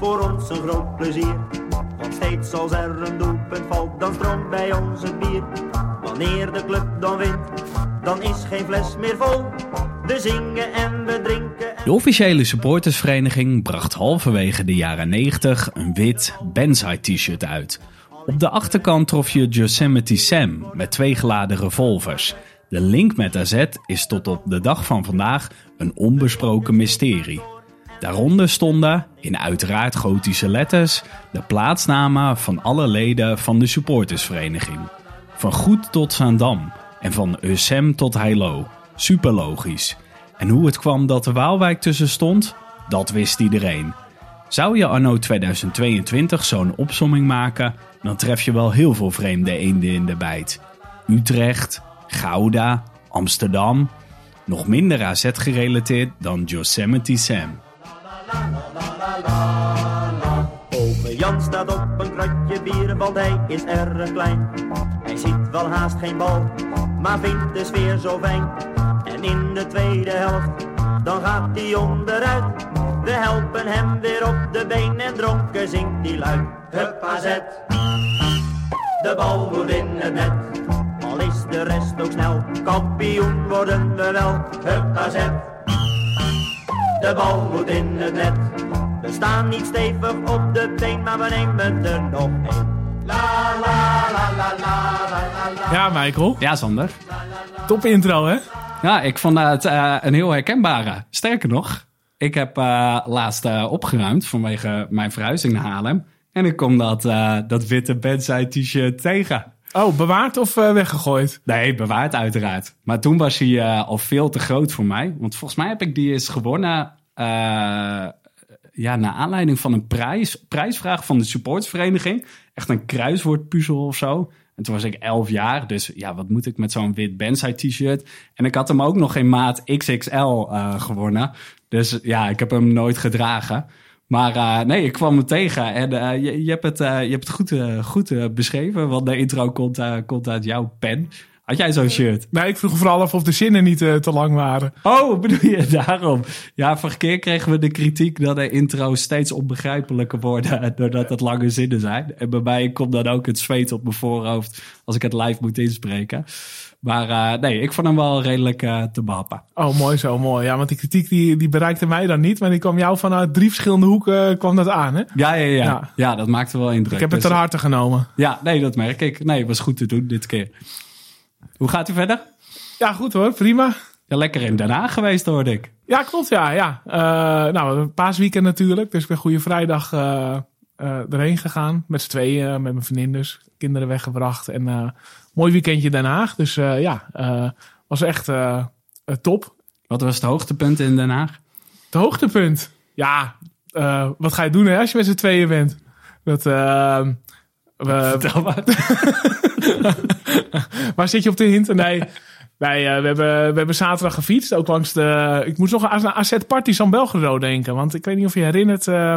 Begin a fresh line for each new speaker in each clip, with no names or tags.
voor ons een groot plezier. Want steeds als er een doelpunt valt, dan stroomt bij ons het bier. Wanneer de club dan wint, dan is geen fles meer vol. We zingen en we drinken.
De officiële supportersvereniging bracht halverwege de jaren 90 een wit Banzai t-shirt uit. Op de achterkant trof je Yosemite Sam met twee geladen revolvers. De link met AZ is tot op de dag van vandaag een onbesproken mysterie. Daaronder stonden, in uiteraard gotische letters, de plaatsnamen van alle leden van de supportersvereniging. Van Goed tot Zaandam en van Ussem tot Heilo. Super logisch. En hoe het kwam dat de Waalwijk tussen stond, dat wist iedereen. Zou je anno 2022 zo'n opsomming maken, dan tref je wel heel veel vreemde eenden in de bijt. Utrecht, Gouda, Amsterdam. Nog minder AZ gerelateerd dan Yosemite Sam.
Ome Jan staat op een kratje bier, want hij is erg klein. Hij ziet wel haast geen bal, maar vindt de sfeer zo fijn. En in de tweede helft, dan gaat hij onderuit. We helpen hem weer op de been en dronken zingt hij luid. Hup AZ, de bal moet in het net. Al is de rest ook snel, kampioen worden we wel. Hup AZ, de bal moet in het net. We staan niet stevig op de been, maar we nemen er nog één. La la la la la la la.
Ja, Michael.
Ja, Sander.
Top intro, hè?
Ja, ik vond het eh, een heel herkenbare. Sterker nog, ik heb eh, laatst eh, opgeruimd vanwege mijn verhuizing naar Haarlem. En ik kom dat, eh, dat witte Banzai t-shirt tegen.
Oh, bewaard of eh, weggegooid?
Nee, bewaard uiteraard. Maar toen was hij eh, al veel te groot voor mij. Want volgens mij heb ik die eens gewonnen... eh, ja, naar aanleiding van een prijs, prijsvraag van de supportsvereniging. Echt een kruiswoordpuzzel of zo. En toen was ik 11 jaar, dus ja, wat moet ik met zo'n wit Banzai t-shirt? En ik had hem ook nog in maat XXL gewonnen. Dus ja, ik heb hem nooit gedragen. Maar eh, nee, ik kwam hem tegen en eh, je, je hebt het, eh, je hebt het goed, goed beschreven, want de intro komt, komt uit jouw pen. Had jij zo'n shirt?
Nee, ik vroeg vooral af of de zinnen niet te lang waren.
Oh, bedoel je daarom? Ja, vorige keer kregen we de kritiek dat de intro's steeds onbegrijpelijker worden doordat het lange zinnen zijn. En bij mij komt dan ook het zweet op mijn voorhoofd als ik het live moet inspreken. Maar eh, nee, ik vond hem wel redelijk eh, te behappen.
Oh, mooi zo, mooi. Ja, want die kritiek die, die bereikte mij dan niet. Maar die kwam jou vanuit drie verschillende hoeken kwam dat aan, hè?
Ja, ja, ja. Ja,
Ja.
dat maakte wel indruk.
Ik heb het
Dus,
ter harte genomen.
Ja, nee, dat merk ik. Nee, het was goed te doen dit keer. Hoe gaat u verder?
Ja, goed hoor, prima.
Ja, lekker in Den Haag geweest, hoorde ik.
Ja, klopt, ja. ja. Eh, nou, paasweekend natuurlijk. Dus ik ben Goede Vrijdag eh, eh, erheen gegaan. Met z'n tweeën, eh, met mijn vriendin dus. Kinderen weggebracht. En eh mooi weekendje Den Haag. Dus eh, ja, eh, was echt eh, top.
Wat was het hoogtepunt in Den Haag?
Het hoogtepunt. Ja, wat ga je doen hè, als je met z'n tweeën bent? Dat, eh, we,
Vertel maar.
waar zit je op de hint? Nee, eh, we, hebben, we hebben zaterdag gefietst. Ook langs de... Ik moest nog aan AZ Party San Belgrado denken. Want ik weet niet of je herinnert... eh,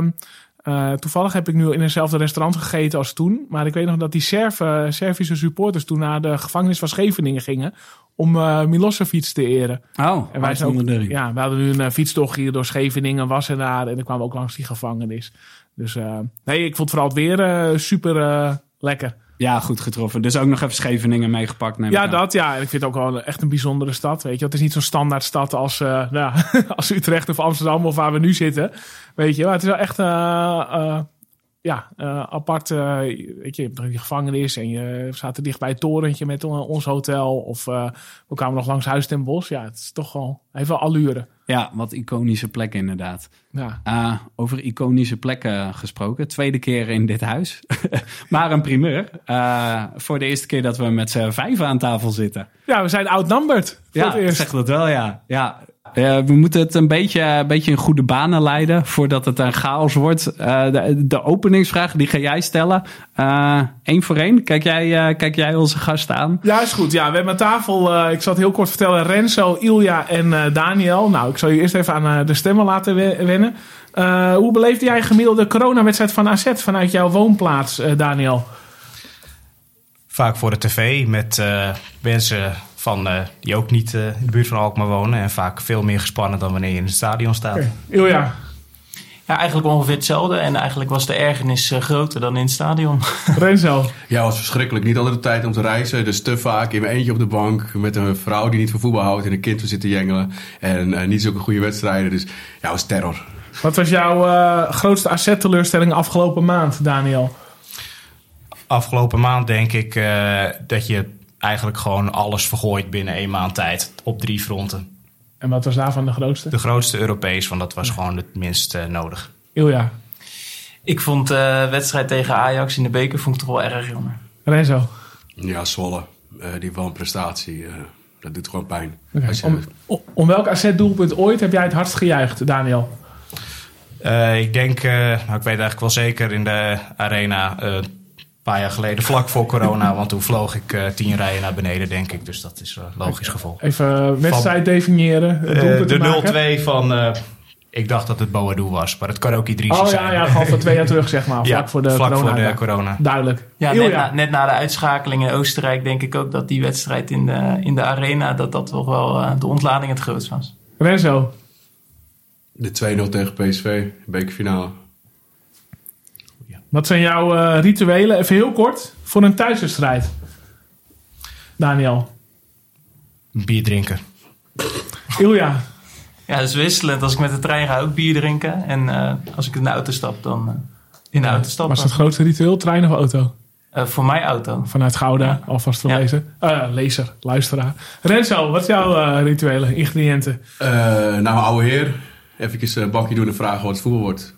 eh, toevallig heb ik nu in hetzelfde restaurant gegeten als toen. Maar ik weet nog dat die Serve, Servische supporters toen naar de gevangenis van Scheveningen gingen. Om eh Milosevic te eren.
Oh,
En wij zijn ook, ja, we hadden nu een eh, fietstocht hier door Scheveningen, Wassenaar. En dan kwamen we ook langs die gevangenis. Dus nee, ik vond vooral het weer super lekker.
Ja, goed getroffen. Dus ook nog even Scheveningen meegepakt. Neem
Ja, dat ja. En ik vind het ook wel echt een bijzondere stad. Weet je, het is niet zo'n standaard stad als, eh, nou, ja, als Utrecht of Amsterdam of waar we nu zitten. Weet je, maar het is wel echt eh, eh, ja, apart. weet je, je hebt nog die gevangenis en je zaten dicht bij het torentje met on- ons hotel. Of we kwamen nog langs Huis ten Bos. Ja, het is toch wel heeft wel allure.
Ja, wat iconische plekken inderdaad.
Ja.
Ah, over iconische plekken gesproken. Tweede keer in dit huis. maar een primeur. Ah, voor de eerste keer dat we met z'n vijf aan tafel zitten.
ja, we zijn outnumbered voor
Ja,
het
zeg dat wel, ja. ja. Eh, we moeten het een beetje, een beetje in goede banen leiden voordat het een chaos wordt. Eh, de, de openingsvraag, die ga jij stellen. Eén voor één. Kijk jij, eh, kijk jij onze gast aan?
Ja, is goed. Ja, we hebben aan tafel, eh, ik zal het heel kort vertellen, Renzo, Ilja en eh, Daniel. Nou, ik zal je eerst even aan eh, de stemmen laten we- wennen. Eh, hoe beleefde jij gemiddelde coronawedstrijd van AZ vanuit jouw woonplaats, eh, Daniel?
Vaak voor de tv met eh, mensen van, eh, die ook niet eh, in de buurt van Alkmaar wonen. En vaak veel meer gespannen dan wanneer je in het stadion staat.
Ilja.
Ja, eigenlijk ongeveer hetzelfde. En eigenlijk was de ergernis eh, groter dan in het stadion.
Renzo.
Ja, het was verschrikkelijk. Niet altijd de tijd om te reizen. Dus te vaak in mijn eentje op de bank. Met een vrouw die niet van voetbal houdt. En een kind te zitten jengelen. En eh, niet zulke goede wedstrijden. Dus ja, het was terror.
Wat was jouw eh, grootste AZ-teleurstelling afgelopen maand, Daniel?
Afgelopen maand denk ik eh, dat je eigenlijk gewoon alles vergooit binnen één maand tijd. Op drie fronten.
En wat was daarvan de grootste?
De grootste Europees, want dat was gewoon het minst eh, nodig.
Ilja.
Ik vond de wedstrijd tegen Ajax in de beker vond ik toch wel erg jammer.
Renzo.
Ja, Zwolle. eh, die wel een prestatie. eh, dat doet gewoon pijn. Je-
Om, welk AZ-doelpunt ooit heb jij het hardst gejuicht, Daniel?
Eh, ik denk, eh, nou, ik weet eigenlijk wel zeker in de arena eh, paar jaar geleden, vlak voor corona. want toen vloog ik eh, tien rijen naar beneden, denk ik. Dus dat is een logisch gevolg.
Even wedstrijd definiëren.
Eh, de 0-2 van, eh, ik dacht dat het Boadu was, maar het kan ook Idrissi
Oh
zijn.
ja, ja, gewoon van twee jaar terug, zeg maar. Vlak
Ja,
voor de
vlak
corona.
voor de
ja.
corona.
Duidelijk.
Ja, net na, net na de uitschakeling in Oostenrijk denk ik ook dat die wedstrijd in de, in de arena... dat dat toch wel eh, de ontlading het grootst was.
Renzo.
De 2-0 tegen PSV. Bekerfinale.
Wat zijn jouw eh, rituelen, even heel kort, voor een thuiswedstrijd? Daniel.
Bier drinken.
Ilja.
Ja, dat is wisselend. Als ik met de trein ga ook bier drinken. En eh, als ik in de auto stap, dan eh, in de auto
Was
stappen.
het grootste ritueel, trein of auto?
Eh, voor mij auto.
Vanuit Gouda, alvast te
Ja.
lezen. Eh, lezer, luisteraar. Renzo, wat is jouw eh, rituelen, ingrediënten?
Eh nou, oude heer. Even een bakje doen en vragen wat het voetbal wordt.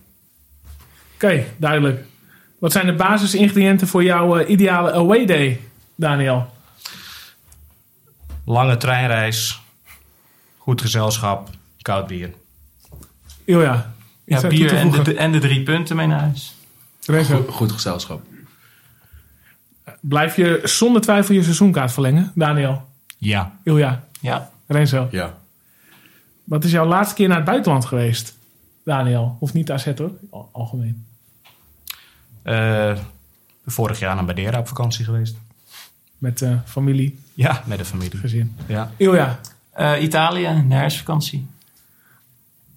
Oké, duidelijk. Wat zijn de basisingrediënten voor jouw eh, ideale away day, Daniel?
Lange treinreis, goed gezelschap, koud bier.
Ilja.
Ja,
aan
bier en de,
voegen?
en de drie punten mee naar huis.
Renzo,
Goed, goed gezelschap.
blijf je zonder twijfel je seizoenkaart verlengen? Daniel.
Ja.
Ilja.
Ja.
Renzo.
Ja.
Wat is jouw laatste keer naar het buitenland geweest? Daniel. Of niet AZ hoor, Al- algemeen.
Eh, vorig jaar naar Madeira op vakantie geweest.
Met eh, familie,
Ja, met de familie.
gezin.
Ja.
Ilja.
Eh, Italië, de herfstvakantie.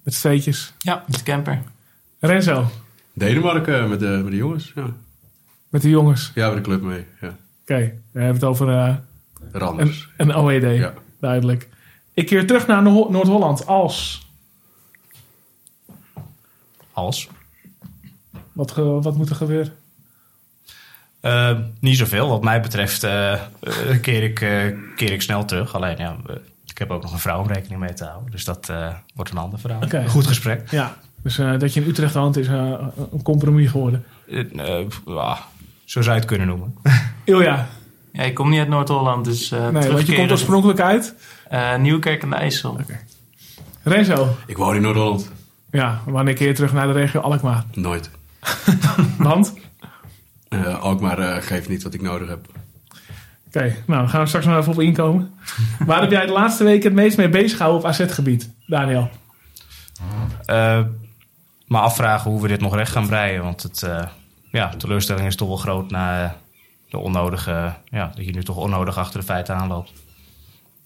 Met streetjes.
Ja, met de camper.
Renzo.
Denemarken met de, met de jongens. Ja.
Met de jongens.
ja, met de club mee. Ja.
Oké, we hebben het over eh, een,
Randers.
een OED.
Ja.
Duidelijk. Ik keer terug naar Noor- Noord-Holland als...
Als?
Wat, ge- wat moet er gebeuren?
Eh, niet zoveel. Wat mij betreft eh, eh, keer, ik, eh, keer ik snel terug. Alleen ja, ik heb ook nog een vrouw om rekening mee te houden. Dus dat eh, wordt een ander verhaal. Goed gesprek.
Ja, dus eh, dat je in Utrecht woont is een compromis geworden.
Ah, zo zou je het kunnen noemen.
Ilja.
Ja, ik kom niet uit Noord-Holland, dus eh
Nee, want je komt oorspronkelijk uit.
Eh, Nieuwkerk aan de IJssel.
Renzo.
Ik woon in Noord-Holland.
Ja, wanneer keer je terug naar de regio Alkmaar?
Nooit.
Want?
Eh Alkmaar eh, geeft niet wat ik nodig heb.
Oké, nou dan gaan we straks nog even op inkomen. Waar heb jij de laatste weken het meest mee bezig gehouden op AZ-gebied, Daniel?
Eh, maar afvragen hoe we dit nog recht gaan breien. Want het, eh, ja, de teleurstelling is toch wel groot na de onnodige... Ja, dat je nu toch onnodig achter de feiten aanloopt.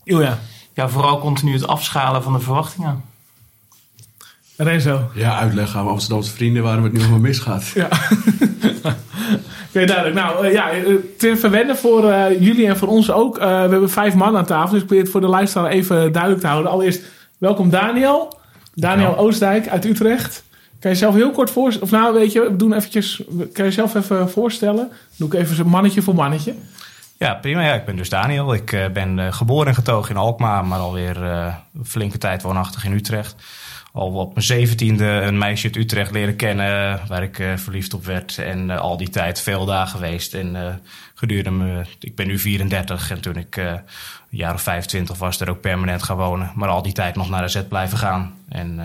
Ilja.
Ja, vooral continu het afschalen van de verwachtingen.
Renzo.
Ja, uitleggen aan Amsterdamse vrienden waarom het nu allemaal misgaat.
Ja. Oké, duidelijk. Nou eh, ja, eh, ten verwennen voor eh, jullie en voor ons ook. Eh, we hebben vijf man aan tafel, dus ik probeer het voor de luisteraar even duidelijk te houden. Allereerst, welkom Daniel. Daniel
Dankjewel.
Oostdijk uit Utrecht. Kan je jezelf heel kort voorstellen? Of nou, weet je, we doen eventjes... Kan je jezelf even voorstellen? Doe ik even mannetje voor mannetje.
Ja, prima. Ja, ik ben dus Daniel. Ik eh, ben geboren en getogen in Alkmaar, maar alweer eh een flinke tijd woonachtig in Utrecht. Al op mijn zeventiende een meisje uit Utrecht leren kennen waar ik eh, verliefd op werd. En eh, al die tijd veel daar geweest. En eh, gedurende me, ik ben nu 34 en toen ik een jaar of 25 was, er ook permanent gaan wonen. Maar al die tijd nog naar de Z blijven gaan. En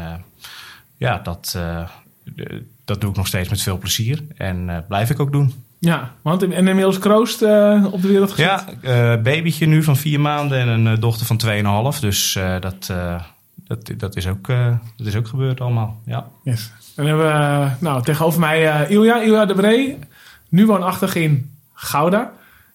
ja, dat, dat doe ik nog steeds met veel plezier. En blijf ik ook doen.
Ja, want en inmiddels kroost op de wereld gezet.
Ja, eh babytje nu van vier maanden en een dochter van 2,5. Dus dat, dat, dat, is ook, eh, dat is ook gebeurd allemaal. Ja.
Yes. Dan hebben we eh, nou, tegenover mij eh Ilja, Ilja de Bree. Nu woonachtig in Gouda.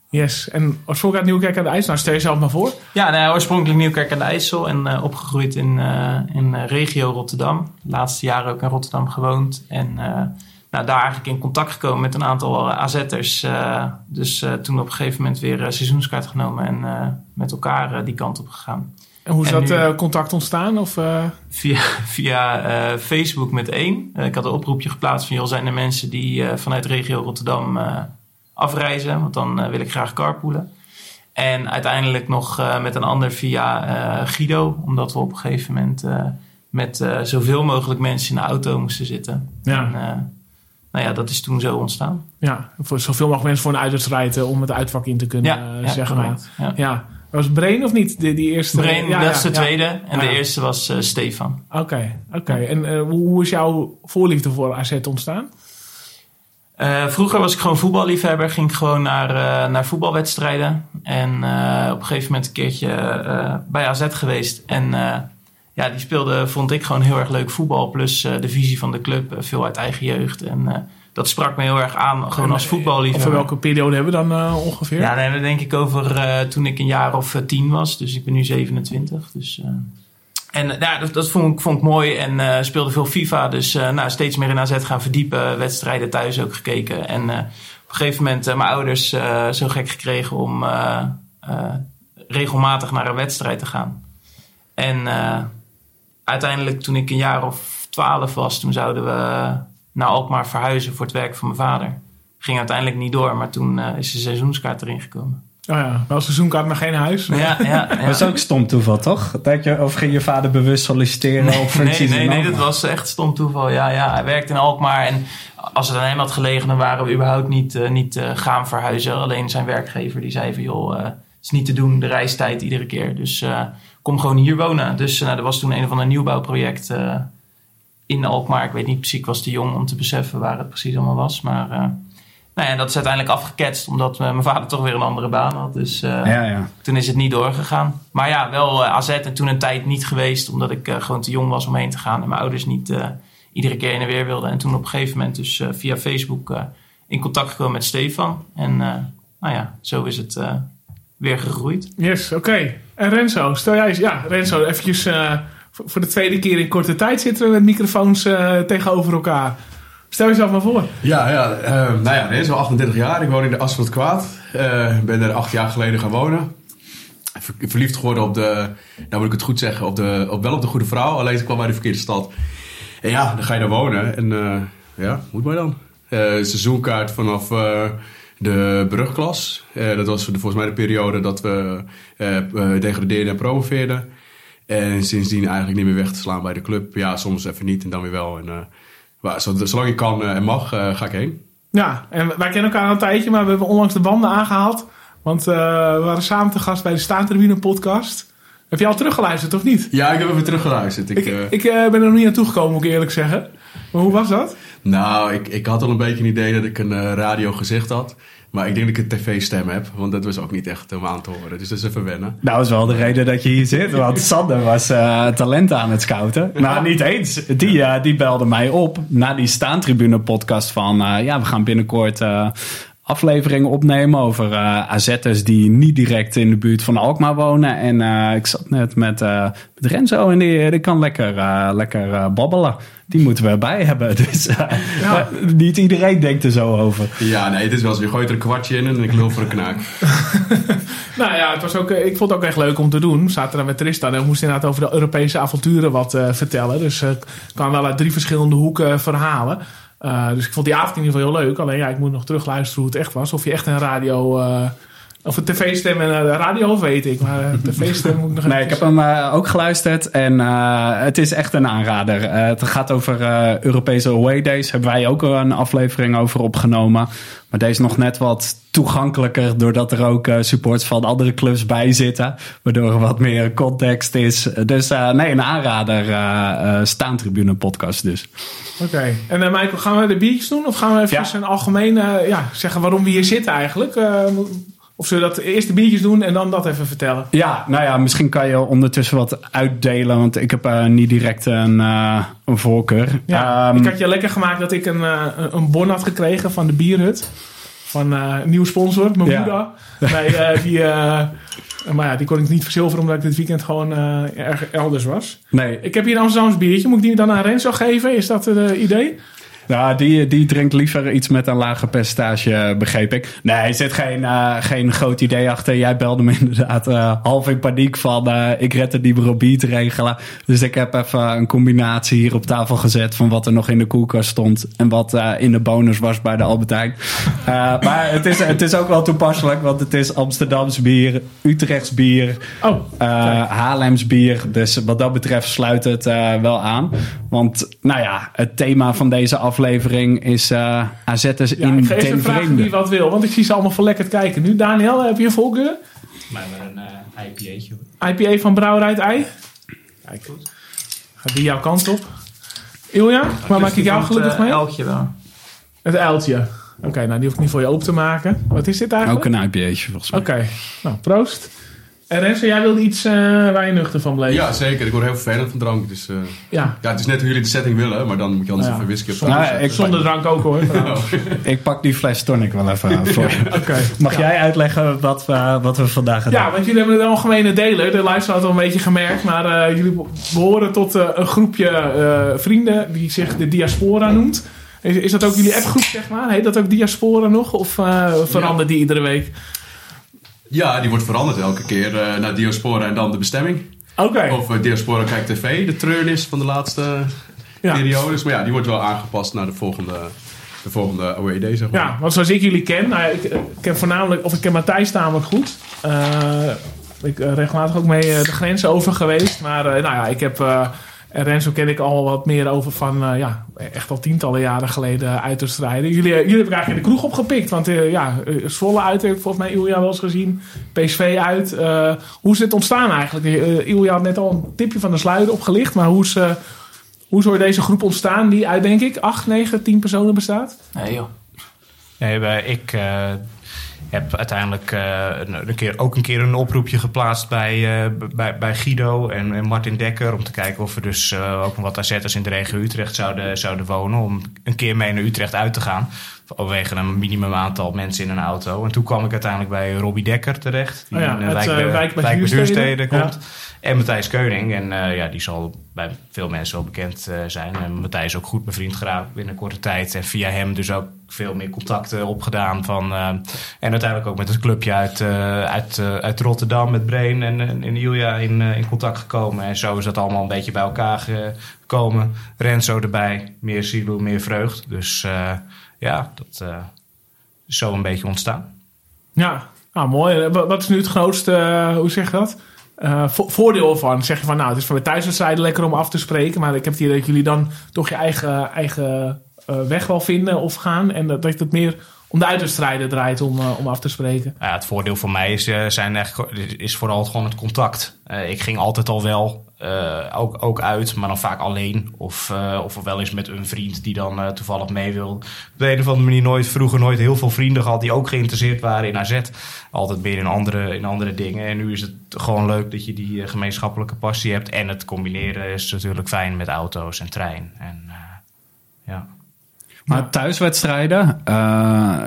Yes. En oorspronkelijk uit Nieuwkerk aan de IJssel. Nou, stel jezelf maar voor.
Ja, nou, oorspronkelijk Nieuwkerk aan de IJssel en eh, opgegroeid in, eh, in regio Rotterdam. De laatste jaren ook in Rotterdam gewoond. En eh, nou, daar eigenlijk in contact gekomen met een aantal AZ'ers. eh, dus eh, toen op een gegeven moment weer seizoenskaart genomen en eh, met elkaar die kant op gegaan.
En hoe is
En
dat
nu-
eh, contact ontstaan? Of, eh,
Via, via eh, Facebook met één. Ik had een oproepje geplaatst van... joh, zijn er mensen die vanuit regio Rotterdam afreizen? Want dan wil ik graag carpoolen. En uiteindelijk nog met een ander via Guido. Omdat we op een gegeven moment... met zoveel mogelijk mensen in de auto moesten zitten.
Ja.
En, nou ja, dat is toen zo ontstaan.
ja, voor zoveel mogelijk mensen voor een uitwedstrijd om het uitvak in te kunnen,
Ja,
eh,
ja,
zeg maar.
correct. Ja.
Ja. Was Brain of niet? Die, die eerste?
Brain,
Ja,
dat is de tweede. En de eerste was eh, Stefan.
Oké, oké. En eh, hoe, is jouw voorliefde voor AZ ontstaan?
Eh, vroeger was ik gewoon voetballiefhebber. Ging ik gewoon naar, naar voetbalwedstrijden. En op een gegeven moment een keertje bij AZ geweest. En ja, die speelde, vond ik gewoon heel erg leuk voetbal. Plus de visie van de club, veel uit eigen jeugd. En dat sprak me heel erg aan, gewoon als
Of
voetballiefhebber.
voor welke periode hebben we dan eh, ongeveer?
Ja, dan hebben we denk ik over eh, toen ik een jaar of eh, tien was. Dus ik ben nu 27. Dus, eh, en eh, ja, dat, dat vond, ik, vond ik mooi en eh, speelde veel FIFA. Dus eh, nou, steeds meer in AZ gaan verdiepen. Wedstrijden thuis ook gekeken. En eh, op een gegeven moment mijn ouders zo gek gekregen om regelmatig naar een wedstrijd te gaan. En uiteindelijk toen ik een jaar of twaalf was, toen zouden we naar Alkmaar verhuizen voor het werk van mijn vader. Ging uiteindelijk niet door, maar toen uh, is de seizoenskaart erin gekomen.
Oh ja, wel seizoenkaart, maar geen huis.
Ja, ja, ja.
Dat is ook stom toeval, toch? Dat je, of ging je vader bewust solliciteren
nee,
op functies?
Nee, nee, nee, dat was echt stom toeval. Ja, ja, hij werkte in Alkmaar en als het aan hem had gelegen, dan waren we überhaupt niet, uh, niet uh, gaan verhuizen. Alleen zijn werkgever die zei van, joh, uh, het is niet te doen, de reistijd iedere keer. Dus uh, kom gewoon hier wonen. Dus uh, er was toen een van een nieuwbouwproject uh, in Alkmaar. Ik weet niet precies, ik was te jong om te beseffen waar het precies allemaal was. Maar uh, nou ja, dat is uiteindelijk afgeketst, omdat uh, mijn vader toch weer een andere baan had. Dus uh,
ja, ja.
toen is het niet doorgegaan. Maar ja, wel uh, AZ en toen een tijd niet geweest, omdat ik uh, gewoon te jong was om heen te gaan. En mijn ouders niet uh, iedere keer heen en weer wilden. En toen op een gegeven moment dus uh, via Facebook uh, in contact gekomen met Stefan. En uh, nou ja, zo is het uh, weer gegroeid.
Yes, oké. Okay. En Renzo, stel jij eens, ja, Renzo, eventjes uh, voor de tweede keer in korte tijd zitten we met microfoons uh, tegenover elkaar. Stel jezelf maar voor.
Ja, ja uh, nou ja, Renzo, 38 jaar. Ik woon in de Asfalt Kwaad. Uh, ben er acht jaar geleden gaan wonen. Ver, verliefd geworden op de, nou moet ik het goed zeggen, op de, op, wel op de goede vrouw. Alleen ze kwam uit de verkeerde stad. En ja, dan ga je daar wonen. En ja, moet maar dan. Seizoenkaart vanaf de brugklas. Dat was volgens mij de periode dat we degradeerden en promoveerden. En sindsdien eigenlijk niet meer weg te slaan bij de club. Ja, soms even niet en dan weer wel. En, uh, maar zolang ik kan en mag, ga ik heen.
Ja, en wij kennen elkaar al een tijdje, maar we hebben onlangs de banden aangehaald. Want we waren samen te gast bij de Staantribune podcast. Heb je al teruggeluisterd of niet?
Ja, ik heb even teruggeluisterd.
Ik, ik, uh... ik uh, ben er nog niet naartoe gekomen, moet ik eerlijk zeggen. Maar hoe was dat?
Nou, ik, ik had al een beetje een idee dat ik een uh, radiogezicht had. Maar ik denk dat ik een tv-stem heb, want dat was ook niet echt om aan te horen. Dus dat is even wennen.
Nou, dat is wel de reden dat je hier zit. Want Sander was uh, talent aan het scouten. Nou, niet eens. Die, uh, die belde mij op na die Staantribune podcast van... Uh, ja, we gaan binnenkort afleveringen opnemen over uh, AZ'ers die niet direct in de buurt van Alkmaar wonen. En uh, ik zat net met, uh, met Renzo en die, die kan lekker, lekker babbelen. Die moeten we erbij hebben. Dus ja. niet iedereen denkt er zo over.
Ja, nee, het is wel zo. Je gooit er een kwartje in en ik lul voor een knaak.
nou ja, het was ook, ik vond het ook echt leuk om te doen. We zaten daar met Tristan en we moesten inderdaad over de Europese avonturen wat vertellen. Dus ik kan wel uit drie verschillende hoeken verhalen. Uh, dus ik vond die avond in ieder geval heel leuk. Alleen ja, ik moet nog terugluisteren hoe het echt was. Of je echt een radio... Of een tv-stem en een radio weet ik. Maar een tv-stem moet ik nog
Nee, ik heb hem uh, ook geluisterd. En het is echt een aanrader. het gaat over Europese away days. Hebben wij ook een aflevering over opgenomen. Maar deze nog net wat toegankelijker. Doordat er ook supports van andere clubs bij zitten. Waardoor er wat meer context is. Dus nee, een aanrader. Staantribune podcast dus.
Oké. Okay. En Michael, gaan we de biertjes doen? Of gaan we even ja. een algemeen uh, ja, zeggen waarom we hier zitten eigenlijk? Of zullen we dat eerst de biertjes doen en dan dat even vertellen?
Ja, nou ja, misschien kan je ondertussen wat uitdelen. Want ik heb niet direct een, een voorkeur.
Ja, um, ik had je lekker gemaakt dat ik een, een bon had gekregen van de bierhut. van eh, een nieuwe sponsor, mijn
Ja.
moeder. Nee, eh, die, eh, maar ja, die kon ik niet verzilveren omdat ik dit weekend gewoon eh, erg elders was.
Nee,
Ik heb hier een Amsterdams biertje. Moet ik die dan aan Renzo geven? Is dat het idee?
Ja, die, die drinkt liever iets met een lager percentage, begreep ik. Nee, er zit geen, eh, geen groot idee achter. Jij belde me inderdaad eh, half in paniek van... eh, ik red het niet meer op bier te regelen. Dus ik heb even een combinatie hier op tafel gezet... van wat er nog in de koelkast stond... en wat eh, in de bonus was bij de Albertijn. Eh, maar het is, het is ook wel toepasselijk... want het is Amsterdams bier, Utrechts bier...
Oh,
Eh, Haarlems bier. Dus wat dat betreft sluit het eh, wel aan. Want, nou ja, het thema van deze aflevering is eh AZ'ers
ja,
in
ik vragen
vreemde.
wie wat wil. Want ik zie ze allemaal verlekkerd kijken. Nu, Daniel, heb je een voorkeur?
Maar een uh, IPA'tje.
IPA van Brouwerij het Ei? Kijk, gaat die jouw kant op? Ilja, waar maak ik jou gelukkig mee?
Elkje wel.
Het uiltje. Oké, nou die hoef ik niet voor je open te maken. Wat is dit eigenlijk?
Ook een IPA'tje volgens mij.
Oké, nou proost. En Renzo, jij wilde iets eh, waar je nuchter van bleef?
Ja, zeker. Ik word heel vervelend van drank. Dus, eh,
Ja.
ja, het is net hoe jullie de setting willen, maar dan moet je anders
Ja.
even whisky op tafel zetten.
ik-
zonder drank ook hoor. trouwens.
Ik pak die fles tonic wel even aan voor. Mag
Ja.
jij uitleggen wat, we- wat we vandaag gedaan
Ja, want jullie hebben een algemene deler. De luisteraar had al een beetje gemerkt. Maar eh, jullie behoren tot eh, een groepje eh, vrienden die zich de diaspora noemt. Is, is dat ook jullie appgroep, zeg maar? Heet dat ook diaspora nog? Of eh, verandert die iedere week?
Ja, die wordt veranderd elke keer eh, naar Diaspora en dan de bestemming.
Oké.
Of eh, Diaspora Kijk TV, de treurnis van de laatste
Ja.
periodes. Maar ja, die wordt wel aangepast naar de volgende, de volgende OED, zeg maar.
Ja, want zoals ik jullie ken, nou, ik, ik ken voornamelijk, of ik ken Matthijs namelijk goed. Eh, ik ben regelmatig ook mee eh, de grens over geweest. Maar eh, nou ja, ik heb. En Renzo ken ik al wat meer over van, eh, ja, echt al tientallen jaren geleden uit te strijden. Jullie, eh, jullie heb ik eigenlijk in de kroeg opgepikt. Want eh, ja, Zwolle uit heb ik volgens mij Ilja wel eens gezien. PSV uit. Eh, hoe is dit ontstaan eigenlijk? Uh, Ilja had net al een tipje van de sluier opgelicht. Maar hoe is, eh, hoe is deze groep ontstaan die uit, denk ik, 8, 9, 10 personen bestaat?
Nee joh.
Nee, ik eh, heb uiteindelijk eh, een, een keer, ook een keer een oproepje geplaatst bij, eh, bij, bij Guido en, en Martin Dekker. Om te kijken of er dus eh, ook nog wat AZ'ers in de regio Utrecht zouden, zouden wonen. Om een keer mee naar Utrecht uit te gaan. Vanwege een minimum aantal mensen in een auto. En toen kwam ik uiteindelijk bij Robbie Dekker terecht. Die
Oh ja,
in Wijk, bij-
Wijk bij
Wijk bij
Duurstede.
Duurstede
Ja.
En Matthijs Keuning. En eh, ja, die zal bij veel mensen wel bekend eh, zijn. En Matthijs ook goed bevriend geraakt binnen korte tijd. En via hem dus ook veel meer contacten opgedaan. Van, eh, en uiteindelijk ook met het clubje uit, uit, uit Rotterdam met Brain en, en, en in, in contact gekomen. En zo is dat allemaal een beetje bij elkaar gekomen. Renzo erbij, meer silo, meer vreugd. Dus ja, dat is zo een beetje ontstaan.
Ja, nou mooi. Wat is nu het grootste, hoe zeg je dat? Eh, vo- voordeel ervan? Zeg je van, nou, het is voor de thuiswedstrijden lekker om af te spreken. Maar ik heb het idee dat jullie dan toch je eigen, eigen eh, weg wel vinden of gaan. En dat, dat het meer om de uitwedstrijden draait om, eh, om af te spreken.
Ja, het voordeel voor mij is, zijn echt, is vooral gewoon het contact. Ik ging altijd al wel, eh, ook, ook uit, maar dan vaak alleen. Of, eh, of wel eens met een vriend die dan eh, toevallig mee wil. Op de een of andere manier nooit, vroeger nooit heel veel vrienden gehad die ook geïnteresseerd waren in AZ. Altijd meer in andere, in andere dingen. En nu is het gewoon leuk dat je die gemeenschappelijke passie hebt. En het combineren is natuurlijk fijn met auto's en trein. En, ja.
Maar thuiswedstrijden, eh,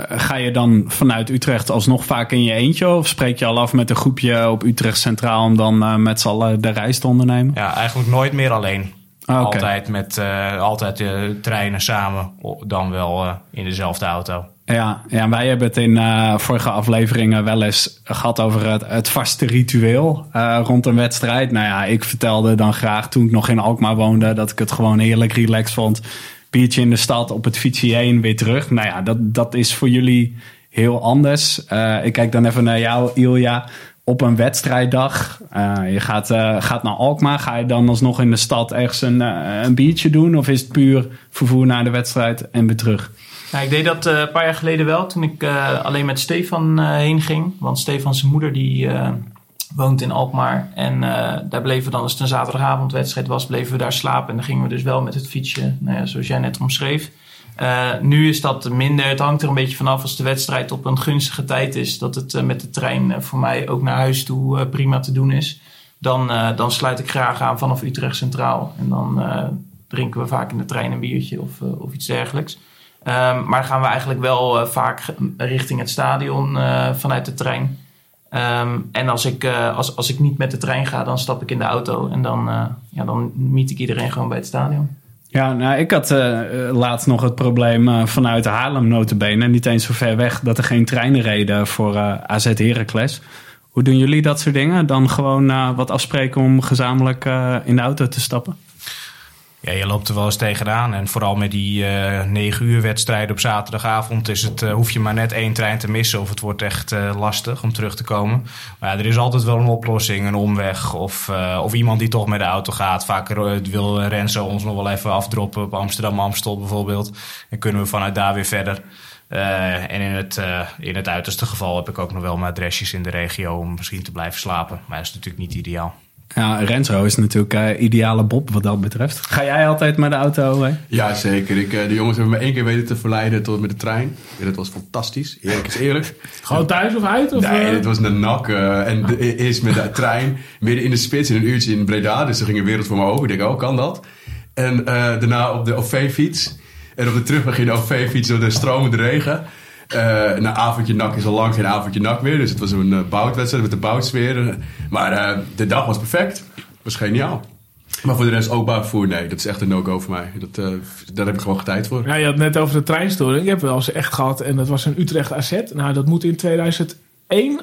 ga je dan vanuit Utrecht alsnog vaak in je eentje? Of spreek je al af met een groepje op Utrecht Centraal om dan eh, met z'n allen de reis te ondernemen?
Ja, eigenlijk nooit meer alleen.
Ah.
Altijd met eh, altijd eh, treinen samen, dan wel in dezelfde auto.
Ja, ja, wij hebben het in vorige afleveringen wel eens gehad over het, het vaste ritueel rond een wedstrijd. Nou ja, ik vertelde dan graag toen ik nog in Alkmaar woonde dat ik het gewoon heerlijk relaxed vond. Biertje in de stad, op het fietsje heen, weer terug. Nou ja, dat, dat is voor jullie heel anders. Eh, ik kijk dan even naar jou, Ilja. Op een wedstrijddag, eh, je gaat, eh, gaat naar Alkmaar. Ga je dan alsnog in de stad ergens een, een biertje doen? Of is het puur vervoer naar de wedstrijd en weer terug?
Nou, ik deed dat een paar jaar geleden wel, toen ik alleen met Stefan heen ging. Want Stefan zijn moeder die woont in Alkmaar. En eh, daar bleven we dan, als het een zaterdagavondwedstrijd was, bleven we daar slapen. En dan gingen we dus wel met het fietsje, nou ja, zoals jij net omschreef. Eh, nu is dat minder. Het hangt er een beetje vanaf als de wedstrijd op een gunstige tijd is. Dat het eh, met de trein voor mij ook naar huis toe prima te doen is. Dan, dan sluit ik graag aan vanaf Utrecht Centraal. En dan drinken we vaak in de trein een biertje of, of iets dergelijks. Ehm, maar gaan we eigenlijk wel vaak richting het stadion vanuit de trein. Ehm, en als ik, eh, als, als ik niet met de trein ga, dan stap ik in de auto. En dan, eh ja, dan meet ik iedereen gewoon bij het stadion.
Ja, nou, ik had eh, laatst nog het probleem vanuit Haarlem notabene, niet eens zo ver weg, dat er geen treinen reden voor AZ Heracles. Hoe doen jullie dat soort dingen? Dan gewoon wat afspreken om gezamenlijk in de auto te stappen?
Ja, je loopt er wel eens tegenaan. En vooral met die eh 9 uur wedstrijden op zaterdagavond is het, eh, hoef je maar net één trein te missen. Of het wordt echt eh, lastig om terug te komen. Maar ja, er is altijd wel een oplossing, een omweg. Of, of iemand die toch met de auto gaat. Vaak wil Renzo ons nog wel even afdroppen op Amsterdam-Amstel bijvoorbeeld. En kunnen we vanuit daar weer verder. En in het, in het uiterste geval heb ik ook nog wel mijn adresjes in de regio om misschien te blijven slapen. Maar dat is natuurlijk niet ideaal.
Ja, Renzo is natuurlijk eh, ideale Bob wat dat betreft. Ga jij altijd met de auto? Hè?
Ja, zeker. Ik, eh, de jongens hebben me één keer weten te verleiden tot met de trein. Ja, dat was fantastisch. Eerlijk is eerlijk.
Gewoon thuis of uit? Of,
Nee,
eh?
het was een nak. eh, en de, eerst met de trein, midden in de spits, in een uurtje in Breda. Dus er ging een wereld voor me open. Ik denk, oh, kan dat? En eh, daarna op de OV-fiets. En op de terugweg ging de OV-fiets door de stromende regen. Eh na avondje nak is al lang geen avondje nak meer. Dus het was een uh, boutwedstrijd met de boutsfeer. Maar eh, de dag was perfect. was geniaal. Maar voor de rest openbaar nee, dat is echt een no-go voor mij. Dat, eh, daar heb ik gewoon geen tijd voor.
Ja, je had het net over de treinstoring. Ik heb wel eens echt gehad. En dat was een Utrecht AZ. Nou, dat moet in 2001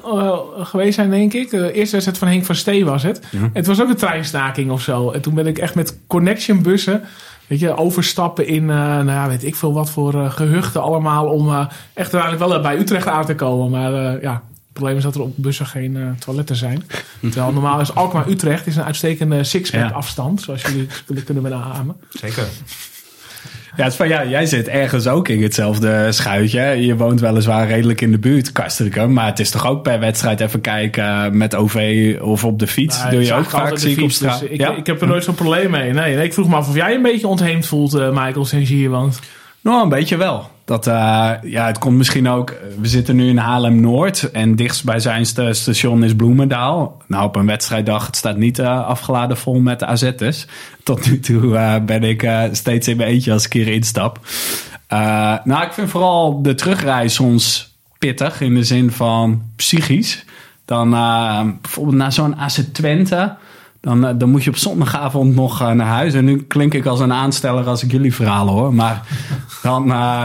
eh, geweest zijn, denk ik. De eerste wedstrijd van Henk van Stee was het. Het was ook een treinstaking of zo. En toen ben ik echt met connection bussen... Weet je, overstappen in, eh, nou ja, weet ik veel wat voor eh, gehuchten allemaal... om eh, echt uiteindelijk wel bij Utrecht aan te komen. Maar ja, het probleem is dat er op bussen geen toiletten zijn. Terwijl normaal is Alkmaar-Utrecht is een uitstekende six-pack
Ja.
afstand. Zoals jullie kunnen benamen.
Zeker.
Ja, het is van, ja, jij zit ergens ook in hetzelfde schuitje. Je woont weliswaar redelijk in de buurt, Kastrikum. Maar het is toch ook per wedstrijd even kijken met OV of op de fiets.
Nou,
Doe je ook vaak op
fiets, dus
straat.
ik,
ja?
ik heb er nooit zo'n probleem mee. Nee, nee, ik vroeg me af of jij een beetje ontheemd voelt, eh, Michael, sinds je hier woont.
Nou, een beetje wel. Dat, eh, ja, het komt misschien ook. We zitten nu in Haarlem-Noord en dichtstbijzijnste station is Bloemendaal. Nou, op een wedstrijddag, het staat niet eh, afgeladen vol met AZ'ers. Tot nu toe eh, ben ik steeds in mijn eentje als ik hier instap. Nou, ik vind vooral de terugreis soms pittig in de zin van psychisch. Dan bijvoorbeeld naar zo'n AZ Twente. Dan, eh, dan moet je op zondagavond nog eh, naar huis. En nu klink ik als een aansteller als ik jullie verhalen hoor. Maar dan,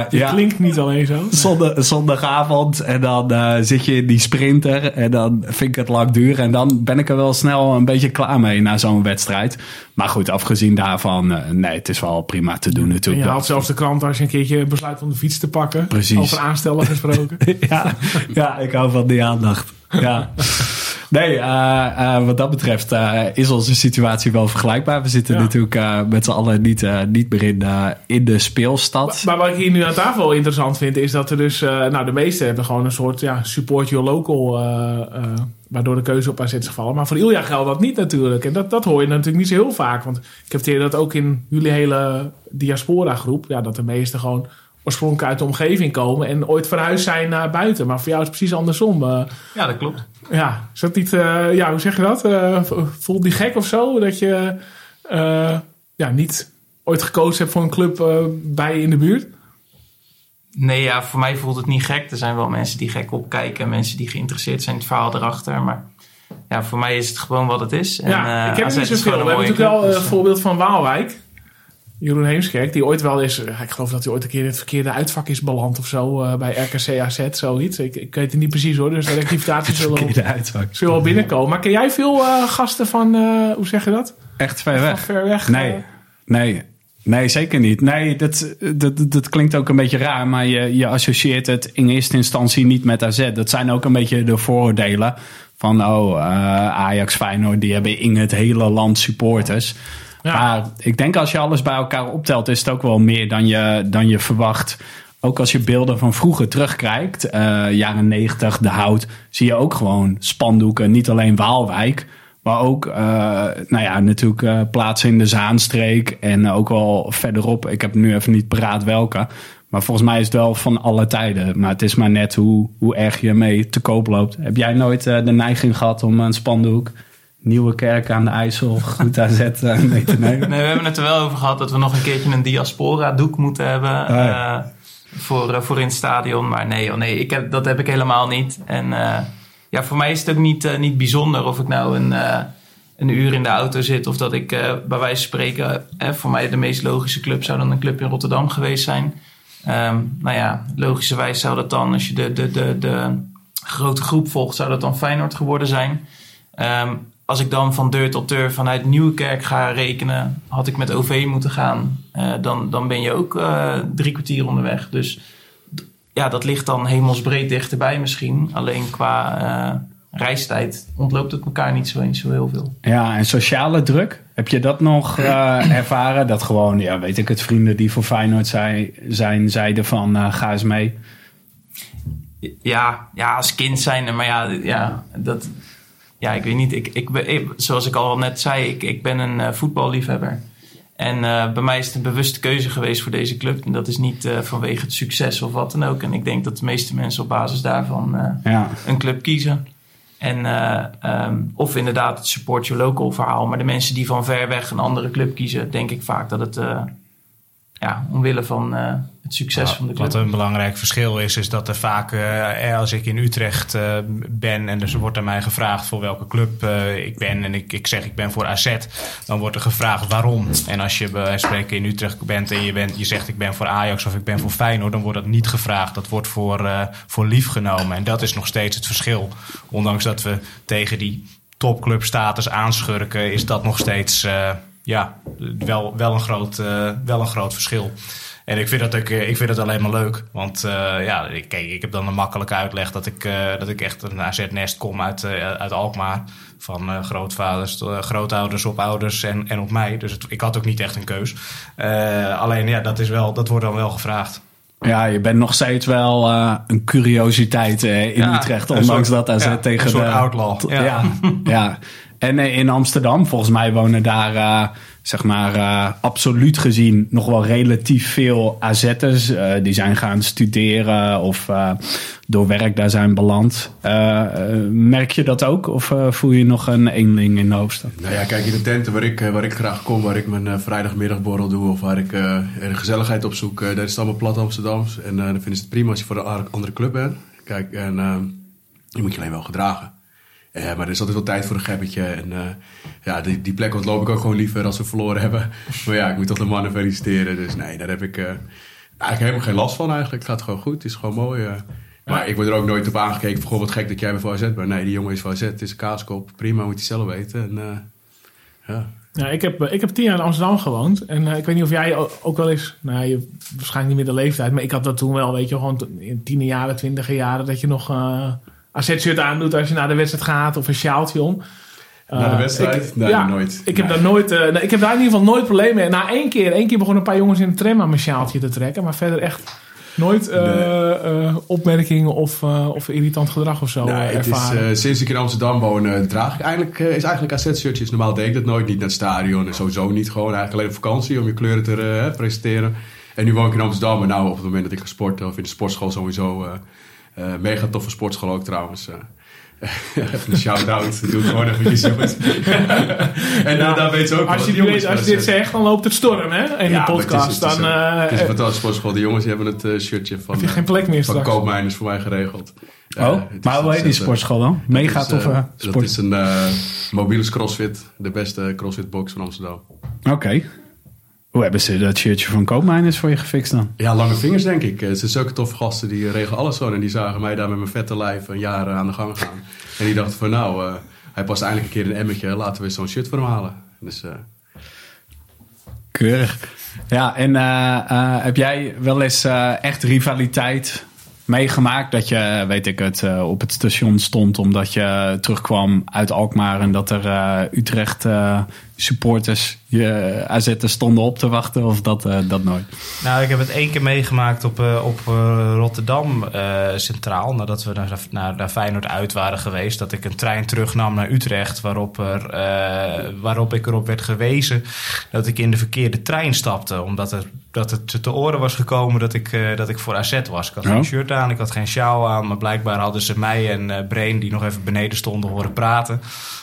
Je
ja,
klinkt niet alleen zo.
zondag, zondagavond en dan zit je in die sprinter. En dan vind ik het lang duren. En dan ben ik er wel snel een beetje klaar mee na zo'n wedstrijd. Maar goed, afgezien daarvan, nee, het is wel prima te doen
En
natuurlijk.
je haalt zelfs de krant als je een keertje besluit om de fiets te pakken.
Precies.
Over aanstellen gesproken.
ja, ja, ik hou van die aandacht. Ja. Nee, eh, eh, wat dat betreft eh, is onze situatie wel vergelijkbaar. We zitten
Ja.
natuurlijk met z'n allen niet, niet meer in, in de speelstad.
maar wat ik hier nu aan tafel wel interessant vind, is dat er dus... nou, de meesten hebben gewoon een soort ja, support your local... waardoor de keuze op AZ is gevallen. Maar voor Ilja geldt dat niet natuurlijk. En dat, dat hoor je natuurlijk niet zo heel vaak. Want ik heb dat ook in jullie hele diaspora groep... Ja, dat de meesten gewoon oorspronkelijk uit de omgeving komen... en ooit verhuisd zijn naar buiten. Maar voor jou is het precies andersom. eh.
Ja, dat klopt.
Ja, is dat niet, eh, ja, hoe zeg je dat? Eh, voelt die gek of zo? Dat je ja, niet ooit gekozen hebt voor een club bij je in de buurt?
Nee, ja, voor mij voelt het niet gek. Er zijn wel mensen die gek opkijken. Mensen die geïnteresseerd zijn in het verhaal erachter. Maar ja, voor mij is het gewoon wat het is. En,
ja, ik
AZ
er niet zoveel. We hebben natuurlijk wel
club,
een
dus,
voorbeeld van Waalwijk. Jeroen Heemskerk, die ooit wel eens... eh, Ik geloof dat hij ooit een keer in het verkeerde uitvak is beland of zo. eh, bij RKC AZ, zoiets. Ik, ik weet het niet precies hoor. Dus de rectificaties zullen, zullen wel binnenkomen. Maar ken jij veel eh, gasten van... hoe zeg je dat?
Echt ver weg.
ver weg?
Nee, nee. Nee, zeker niet. Nee, dat, dat, dat klinkt ook een beetje raar, maar je, je associeert het in eerste instantie niet met AZ. Dat zijn ook een beetje de vooroordelen van, oh, Ajax, Feyenoord, die hebben in het hele land supporters.
Ja.
Maar ik denk als je alles bij elkaar optelt, is het ook wel meer dan je, dan je verwacht. Ook als je beelden van vroeger terugkijkt, eh, jaren 90, de hout, zie je ook gewoon spandoeken. Niet alleen Waalwijk, maar ook eh, nou ja, natuurlijk eh, plaatsen in de Zaanstreek en ook wel verderop. Ik heb nu even niet paraat welke. Maar volgens mij is het wel van alle tijden. Maar het is maar net hoe, hoe erg je mee te koop loopt. Heb jij nooit de neiging gehad om een spandoek, Nieuwe Kerk aan de IJssel, goed aan zetten mee te nemen?
Nee, we hebben het er wel over gehad dat we nog een keertje een diaspora doek moeten hebben.
ja.
Eh, voor, eh, voor in het stadion. Maar nee, joh, nee ik heb, dat heb ik helemaal niet. En eh, ja, voor mij is het ook niet, niet bijzonder of ik nou een, een uur in de auto zit. Of dat ik bij wijze van spreken, eh, voor mij de meest logische club zou dan een club in Rotterdam geweest zijn. Ehm, nou ja, logischerwijs zou dat dan, als je de, de, de, de grote groep volgt, zou dat dan Feyenoord geworden zijn. Ehm, als ik dan van deur tot deur vanuit Nieuwkerk ga rekenen, had ik met OV moeten gaan, eh, dan, dan ben je ook eh, drie kwartier onderweg. Dus ja, dat ligt dan hemelsbreed dichterbij misschien. Alleen qua eh, reistijd ontloopt het elkaar niet zo eens zo heel veel.
Ja, en sociale druk, heb je dat nog ervaren? Dat gewoon, ja, weet ik het, vrienden die voor Feyenoord zei, zijn, zeiden van ga eens mee.
Ja, ja, als kind zijn, maar ja, ja, dat, ja ik weet niet. Ik, ik, zoals ik al net zei, ik, ik ben een eh, voetballiefhebber. En eh, bij mij is het een bewuste keuze geweest voor deze club. En dat is niet eh, vanwege het succes of wat dan ook. En ik denk dat de meeste mensen op basis daarvan
Ja,
een club kiezen. En, eh, ehm, of inderdaad het support your local verhaal. Maar de mensen die van ver weg een andere club kiezen, denk ik vaak dat het ja, omwille van eh, het succes van de club.
Wat een belangrijk verschil is, is dat er vaak, eh, als ik in Utrecht eh, ben en dus er wordt aan mij gevraagd voor welke club eh, ik ben en ik, ik zeg ik ben voor AZ, dan wordt er gevraagd waarom. En als je bij spreken in Utrecht bent en je, bent, je zegt ik ben voor Ajax of ik ben voor Feyenoord, dan wordt dat niet gevraagd. Dat wordt voor, eh, voor lief genomen. En dat is nog steeds het verschil. Ondanks dat we tegen die topclubstatus aanschurken, is dat nog steeds eh, ja, wel, wel, een groot, eh, wel een groot verschil. En ik vind dat, ook, eh, ik vind dat alleen maar leuk. Want eh, ja, ik, kijk, ik heb dan een makkelijke uitleg dat ik, dat ik echt een AZ-nest kom uit, uit Alkmaar. Van grootvaders, grootouders op ouders en, en op mij. Dus het- ik had ook niet echt een keus. Alleen ja, dat, is wel, dat wordt dan wel gevraagd.
ja je bent nog steeds wel een curiositeit eh, in
Ja,
Utrecht. Ondanks
soort-
dat AZ
ja,
tegen
een soort
de...
outlaw.
t-
Ja.
Ja, ja. En eh, in Amsterdam, volgens mij wonen daar, eh, zeg maar, eh, absoluut gezien nog wel relatief veel AZ'ers. die zijn gaan studeren of door werk daar zijn beland. Merk je dat ook? Of voel je nog een eenling in de hoofdstad?
Nou ja, kijk, in de tenten waar ik, waar ik graag kom, waar ik mijn vrijdagmiddagborrel doe of waar ik gezelligheid op zoek, daar is het allemaal plat Amsterdams. En dan vinden ze het prima als je voor een andere club bent. Kijk, en je moet je alleen wel gedragen. Eh, maar er is altijd wel tijd voor een gebbetje. En eh, ja, die, die plek ontloop ik ook gewoon liever als we verloren hebben. Maar ja, ik moet toch de mannen feliciteren. Dus nee, daar heb ik eh, eigenlijk helemaal geen last van eigenlijk. Het gaat gewoon goed, het is gewoon mooi. Maar ik word er ook nooit op aangekeken van, wat gek dat jij bij voor AZ bent. Nee, die jongen is voor AZ, het is een kaaskop. Prima, moet hij zelf weten. En, ja.
Ja, ik, heb, ik heb tien jaar in Amsterdam gewoond. En ik weet niet of jij ook wel eens... Nou, je waarschijnlijk niet meer de leeftijd. Maar ik had dat toen wel, weet je, gewoon in tiende jaren, twintige jaren... dat je nog AZ-shirt aandoet als je naar de wedstrijd gaat. Of een sjaaltje om.
Naar de
Eh,
wedstrijd?
ik-
Nee,
ja,
nooit.
Ik heb,
Nee.
daar nooit, eh, ik heb daar in ieder geval nooit probleem mee. Na één keer, één keer begonnen een paar jongens in de tram aan mijn sjaaltje te trekken. Maar verder echt nooit eh,
Nee.
opmerkingen of, of irritant gedrag of zo
Nee, het is,
ervaren.
sinds ik in Amsterdam woon, draag ik eigenlijk, is eigenlijk AZ-shirtjes. Normaal deed ik dat nooit, niet naar het stadion en sowieso niet. Gewoon eigenlijk alleen op vakantie om je kleuren te presenteren. En nu woon ik in Amsterdam en nou op het moment dat ik ga sporten of in de sportschool sowieso. Eh eh, mega toffe sportschool ook trouwens. eh. even een shout-out, doe ik gewoon eventjes jongens. en
Ja,
eh, daar weet ze ook
als
wel,
je,
die
als je dit
AZ.
zegt, dan loopt het storm, hè? In
Ja,
die
maar het is-
podcast.
het is
dan
een-
eh,
Het is een fantastische sportschool. Die jongens die hebben het eh, shirtje van,
heb je
eh,
geen plek meer
van. Koopmijners voor mij geregeld.
Oh, maar hoe heet die sportschool dan? Mega toffe
eh,
sport.
Dat is een eh mobiele crossfit. De beste crossfit box van Amsterdam.
Oké. Hoe hebben ze dat shirtje van Koopmijners voor je gefixt dan?
Ja, lange vingers denk ik. Het zijn zulke toffe gasten die eh, regelen alles zo. En die zagen mij daar met mijn vette lijf een jaar eh, aan de gang gaan. En die dachten van nou, eh, hij past eindelijk een keer in een emmetje. Laten we zo'n shirt voor hem halen. Dus eh,
Keurig. Ja, en eh, eh, heb jij wel eens eh, echt rivaliteit meegemaakt? Dat je, weet ik het, eh, op het station stond omdat je terugkwam uit Alkmaar en dat er eh, Utrecht eh, supporters je AZ'ers stonden op te wachten of dat, dat nooit?
Nou, ik heb het één keer meegemaakt op, op Rotterdam Centraal. Nadat we naar, naar, naar Feyenoord uit waren geweest. Dat ik een trein terugnam naar Utrecht. Waarop, er, waarop ik erop werd gewezen dat ik in de verkeerde trein stapte. Omdat er dat het te oren was gekomen dat ik, eh, dat ik voor AZ was. Ik had
Ja.
geen shirt aan, ik had geen sjaal aan. Maar blijkbaar hadden ze mij en eh Brain, die nog even beneden stonden, horen praten.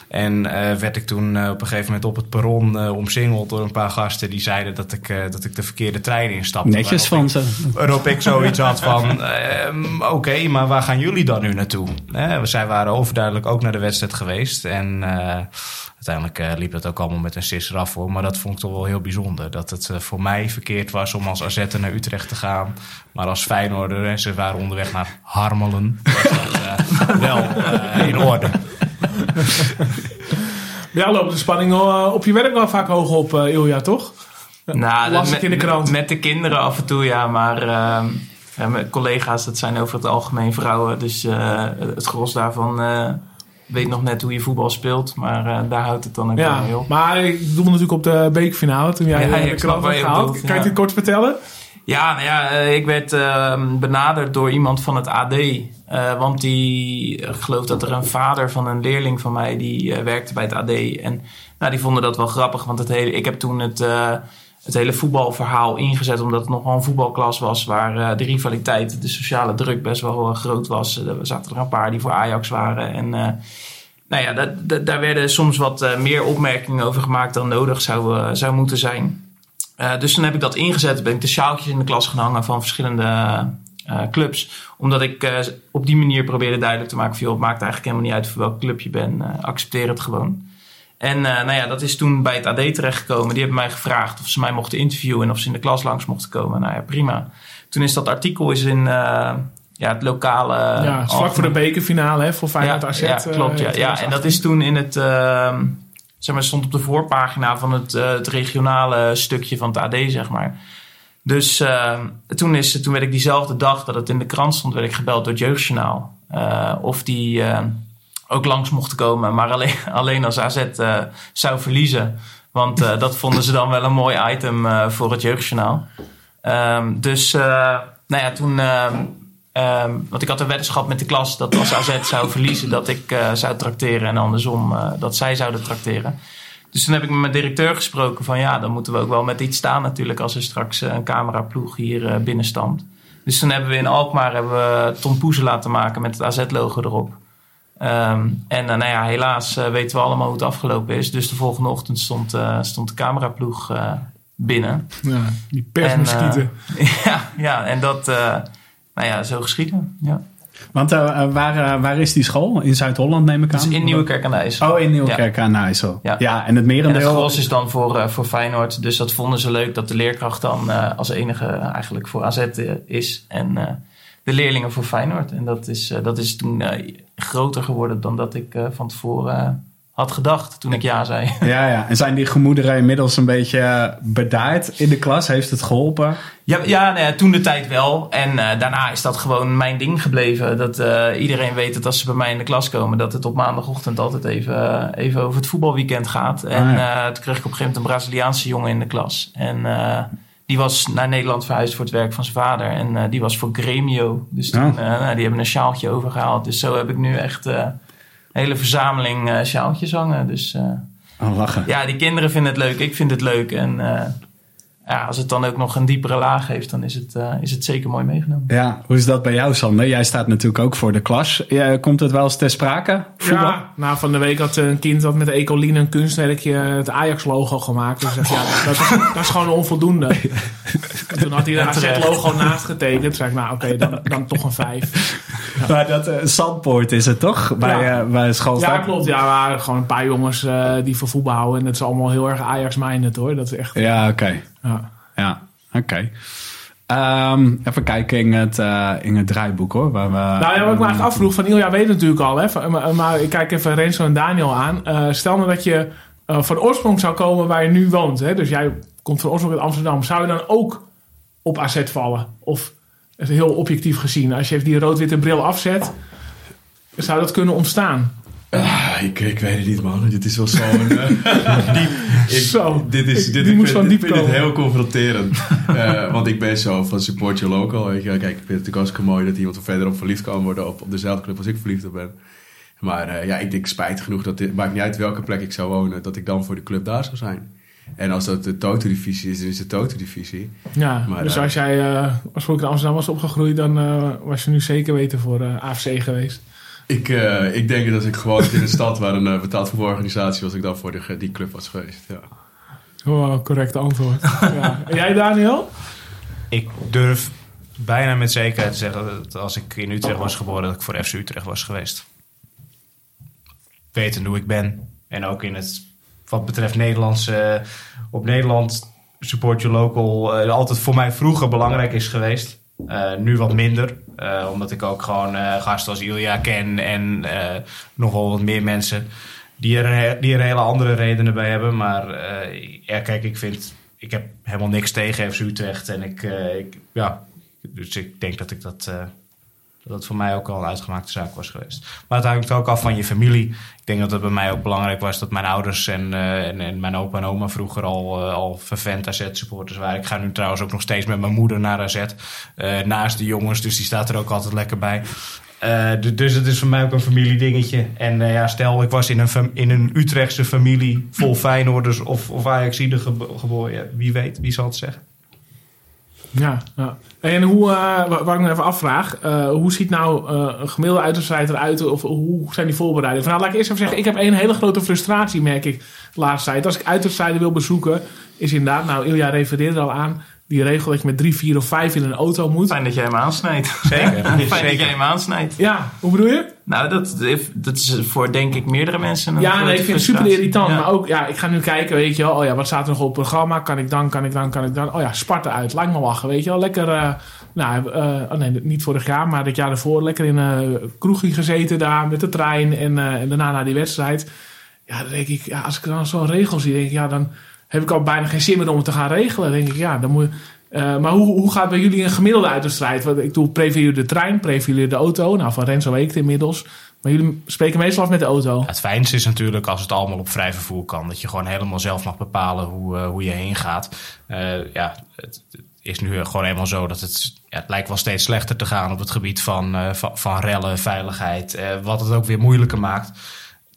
En eh, werd ik toen eh, op een gegeven moment op het perron eh, omsingeld door een paar gasten. Die zeiden dat ik, dat ik de verkeerde trein instapte.
Netjes van ze.
Waarop ik zoiets had van, ehm, oké, maar waar gaan jullie dan nu naartoe? Zij waren overduidelijk ook naar de wedstrijd geweest. En uiteindelijk liep dat ook allemaal met een sisser af hoor. Maar dat vond ik toch wel heel bijzonder. Dat het voor mij verkeerd was om als AZ naar Utrecht te gaan. Maar als Feyenoorder, en ze waren onderweg naar Harmelen, was dat eh, wel in orde.
Ja, loopt de spanning eh, op je werk wel vaak hoog op, eh, Ilja, toch?
Nou,
Las
met,
in de krant.
Met, de kinderen af en toe, ja. Maar ehm, ja, mijn collega's, dat zijn over het algemeen vrouwen. Dus eh, het gros daarvan weet nog net hoe je voetbal speelt. Maar daar houdt het dan ook
Ja,
mee op.
maar ik doelde natuurlijk op de bekerfinale toen jij
Ja,
de krant had gehaald. Kan je het kort vertellen?
Ja, nou ja, eh, ik werd ehm, benaderd door iemand van het AD. eh, want die, ik geloof dat er een vader van een leerling van mij, die eh, werkte bij het AD. En nou, die vonden dat wel grappig, want het hele, ik heb toen het, eh, het hele voetbalverhaal ingezet. Omdat het nog wel een voetbalklas was waar eh, de rivaliteit, de sociale druk best wel eh, groot was. Eh, er zaten er een paar die voor Ajax waren. En eh, nou ja, daar werden soms wat eh, meer opmerkingen over gemaakt dan nodig zou, eh, zou moeten zijn. Eh, dus toen heb ik dat ingezet. Ben ik de sjaaltjes in de klas gaan hangen van verschillende eh, clubs. Omdat ik eh, op die manier probeerde duidelijk te maken van... joh, het maakt eigenlijk helemaal niet uit voor welk club je bent. accepteer het gewoon. En nou ja, dat is toen bij het AD terechtgekomen. Die hebben mij gevraagd of ze mij mochten interviewen... en of ze in de klas langs mochten komen. Nou ja, prima. Toen is dat artikel is in ja, het lokale...
ja, vlak voor de bekerfinale hè, voor Feyenoord
ja,
AZ.
Ja, klopt. Ja, ja. En dat is toen in het, ehm, zeg maar, stond op de voorpagina van het, eh, het regionale stukje van het AD, zeg maar. Dus ehm, toen, is, toen werd ik diezelfde dag dat het in de krant stond, werd ik gebeld door het Jeugdjournaal. eh, of die ehm, ook langs mochten komen, maar alleen, alleen als AZ eh, zou verliezen. Want dat vonden ze dan wel een mooi item voor het Jeugdjournaal. Ehm, dus, nou ja, toen... ehm, want ik had een weddenschap met de klas dat als AZ zou verliezen, dat ik eh, zou trakteren. En andersom, eh, dat zij zouden trakteren. Dus toen heb ik met mijn directeur gesproken van ja, dan moeten we ook wel met iets staan natuurlijk als er straks eh, een cameraploeg hier binnenstamt. Dus toen hebben we in Alkmaar hebben we Tom Poeze laten maken met het AZ-logo erop. Ehm, en eh, nou ja, helaas weten we allemaal hoe het afgelopen is. Dus de volgende ochtend stond, stond de cameraploeg binnen.
Ja, die persmuskieten.
ja, ja, en dat, nou ja, zo geschieden. Ja.
Want eh, eh, waar, eh, waar is die school? In Zuid-Holland neem ik aan?
Het is in Nieuwekerk aan de IJssel.
Oh, in Nieuwekerk aan IJssel. Ja.
Ja.
en het
En het
merendeel...
gros is dan voor, eh, voor Feyenoord. Dus dat vonden ze leuk dat de leerkracht dan als enige eigenlijk voor AZ is. En de leerlingen voor Feyenoord. En dat is, dat is toen groter geworden dan dat ik van tevoren had gedacht toen ik ja zei.
Ja, ja. En zijn die gemoederen inmiddels een beetje eh, bedaard in de klas? Heeft het geholpen?
Ja, ja, nou ja, toen de tijd wel. En eh, daarna is dat gewoon mijn ding gebleven. Dat eh, iedereen weet dat als ze bij mij in de klas komen, dat het op maandagochtend altijd even, even over het voetbalweekend gaat. En
Ah, ja.
eh, toen kreeg ik op een gegeven moment een Braziliaanse jongen in de klas. En die was naar Nederland verhuisd voor het werk van zijn vader. En die was voor Gremio. Dus toen, eh, nou, die hebben een sjaaltje overgehaald. Dus zo heb ik nu echt hele verzameling eh sjaaltjes hangen. Dus eh,
Oh, lachen.
ja, die kinderen vinden het leuk. Ik vind het leuk. En eh, ja, als het dan ook nog een diepere laag heeft, dan is het, eh, is het zeker mooi meegenomen.
Ja, hoe is dat bij jou, Sander? Jij staat natuurlijk ook voor de klas. Komt het wel eens ter sprake? Voetbal?
Ja, nou, van de week had een kind dat met Ecoline een kunstwerkje het Ajax-logo gemaakt. Dus zeg, ja, dat is, dat is gewoon onvoldoende. En toen had hij een AZ-logo naast getekend. Toen zei ik, nou oké, dan, dan toch een vijf.
Maar dat uh, Zandpoort is het toch? Bij,
Ja.
uh, bij school.
Ja, klopt. Ja, waren gewoon een paar jongens uh, die voor voetbal houden. En dat is allemaal heel erg Ajax-minded hoor. Dat is echt...
Ja, oké. Okay.
Ja,
ja oké. Okay. Um, even kijken in het, uh, in het draaiboek hoor. Waar we,
nou ja, wat ik me eigenlijk afvroeg, van Ilja weet het natuurlijk al. Hè, maar, maar ik kijk even Renzo en Daniel aan. Uh, stel nou dat je uh, van oorsprong zou komen waar je nu woont. Hè, dus jij komt van oorsprong uit Amsterdam. Zou je dan ook op AZ vallen? Of heel objectief gezien, als je even die rood-witte bril afzet, zou dat kunnen ontstaan?
Uh, ik, ik weet het niet, man. Dit is wel zo'n. Uh, diep. Ik,
zo.
Dit is,
ik,
dit, ik vind,
diep
vind het heel confronterend. uh, want ik ben zo van support your local. Weet je. Kijk, ik vind het natuurlijk hartstikke mooi dat iemand er verderop verliefd kan worden op, op dezelfde club als ik verliefd op ben. Maar uh, ja, ik denk spijt genoeg dat het maakt niet uit welke plek ik zou wonen, dat ik dan voor de club daar zou zijn. En als dat de Toto-divisie is, dan is het de Toto-divisie.
Ja,
Maar,
dus
eh,
als jij oorspronkelijk in Amsterdam was opgegroeid, dan eh, was je nu zeker weten voor eh, AFC geweest.
Ik, eh, ik denk dat als ik gewoon in een stad waar een eh, betaald voetbalorganisatie was, ik dan voor de, die club was geweest. Ja.
Oh, correct antwoord. ja. En jij, Daniel?
Ik durf bijna met zekerheid te zeggen dat als ik in Utrecht was geboren, dat ik voor FC Utrecht was geweest. Wetende hoe ik ben. En ook in het, wat betreft Nederlands, eh, op Nederland support your local altijd voor mij vroeger belangrijk is geweest. Eh, nu wat minder, eh, omdat ik ook gewoon eh, gasten als Ilja ken en eh, nog wel wat meer mensen die er, die hele andere redenen bij hebben. Maar eh, ja, kijk, ik vind, ik heb helemaal niks tegen FC Utrecht en ik, eh, ik ja, dus ik denk dat ik dat, eh, dat het voor mij ook al een uitgemaakte zaak was geweest. Maar het hangt ook af van je familie. Ik denk dat het bij mij ook belangrijk was dat mijn ouders en, eh, en, mijn opa en oma vroeger al, eh, al vervent AZ-supporters waren. Ik ga nu trouwens ook nog steeds met mijn moeder naar AZ. eh, naast de jongens, dus die staat er ook altijd lekker bij. Du- dus het is voor mij ook een familiedingetje. En ja, stel, ik was in een, in een Utrechtse familie vol Feyenoorders of, of Ajaxide gebo- geboren. Wie weet, wie zal het zeggen?
Ja, ja. En hoe, eh, wa- wat ik nog even afvraag, eh, hoe ziet nou eh, een gemiddelde uitwedstrijd eruit? Of hoe zijn die voorbereidingen? Nou, laat ik eerst even zeggen, ik heb één hele grote frustratie, merk ik, de laatste tijd. Als ik uitwedstrijden wil bezoeken, is inderdaad, nou, Ilja refereerde er al aan, die regel dat je met drie, vier of vijf in een auto moet.
Fijn dat jij hem aansnijdt.
Zeker.
Fijn dat jij hem aansnijdt.
Ja, hoe bedoel je?
Nou, dat, dat is voor denk ik meerdere mensen een
Ja, nee, ik vind het super irritant.
Ja.
Maar ook, ja, ik ga nu kijken, weet je wel. Oh ja, wat staat er nog op het programma? Kan ik dan, kan ik dan, kan ik dan? Oh ja, Sparta uit. Lijkt me lachen, weet je wel. Lekker, eh, nou, eh, oh nee, niet vorig jaar, maar het jaar ervoor. Lekker in een kroegje gezeten daar met de trein. En, eh, en daarna naar die wedstrijd. Ja, dan denk ik, ja, als ik dan zo'n regel zie, denk ik, ja, dan heb ik al bijna geen zin meer om het te gaan regelen. Denk ik, ja, dan moet eh, maar hoe, hoe gaat bij jullie een gemiddelde uitwedstrijd? Want ik doe, jullie de trein, jullie de auto? Nou, van Renzo weet ik het inmiddels. Maar jullie spreken meestal af met de auto.
Het fijnste is natuurlijk als het allemaal op vrij vervoer kan. Dat je gewoon helemaal zelf mag bepalen hoe, eh, hoe je heen gaat. Eh, ja, het, is nu gewoon eenmaal zo dat het, ja, het lijkt wel steeds slechter te gaan op het gebied van, van, van rellen, veiligheid. wat het ook weer moeilijker maakt.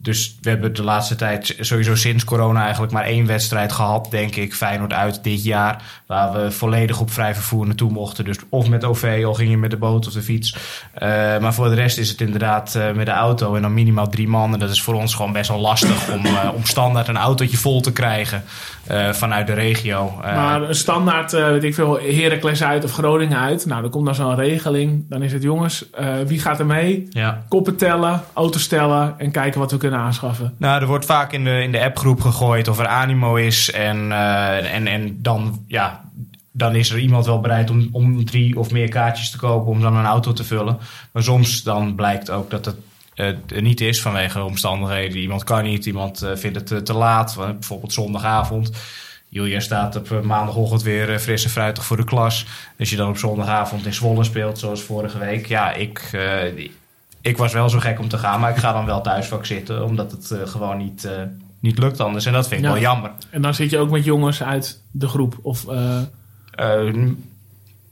Dus we hebben de laatste tijd sowieso sinds corona eigenlijk maar één wedstrijd gehad, denk ik. Feyenoord uit dit jaar. Waar we volledig op vrij vervoer naartoe mochten. Dus of met OV, of ging je met de boot of de fiets. Eh, maar voor de rest is het inderdaad eh, met de auto en dan minimaal drie man. En dat is voor ons gewoon best wel lastig om, eh, om standaard een autootje vol te krijgen vanuit de regio.
Maar een standaard, weet ik veel, Heracles uit of Groningen uit. Nou, dan komt dan zo'n regeling. Dan is het, jongens, wie gaat er mee?
ja.
Koppen tellen, auto's tellen en kijken wat we kunnen aanschaffen.
Nou, er wordt vaak in de, in de appgroep gegooid of er animo is. En, eh, en, en dan, ja, dan is er iemand wel bereid om, om drie of meer kaartjes te kopen om dan een auto te vullen. Maar soms dan blijkt ook dat het eh, niet is vanwege omstandigheden. Iemand kan niet, iemand eh, vindt het te, laat. Bijvoorbeeld zondagavond. Julia staat op maandagochtend weer fris en fruitig voor de klas. Als je dan op zondagavond in Zwolle speelt, zoals vorige week. Ja, ik, ik was wel zo gek om te gaan, maar ik ga dan wel thuisvak zitten. Omdat het eh, gewoon niet, eh, niet lukt anders. En dat vind ik
Ja.
wel jammer.
En dan zit je ook met jongens uit de groep. Of, eh,
Eh,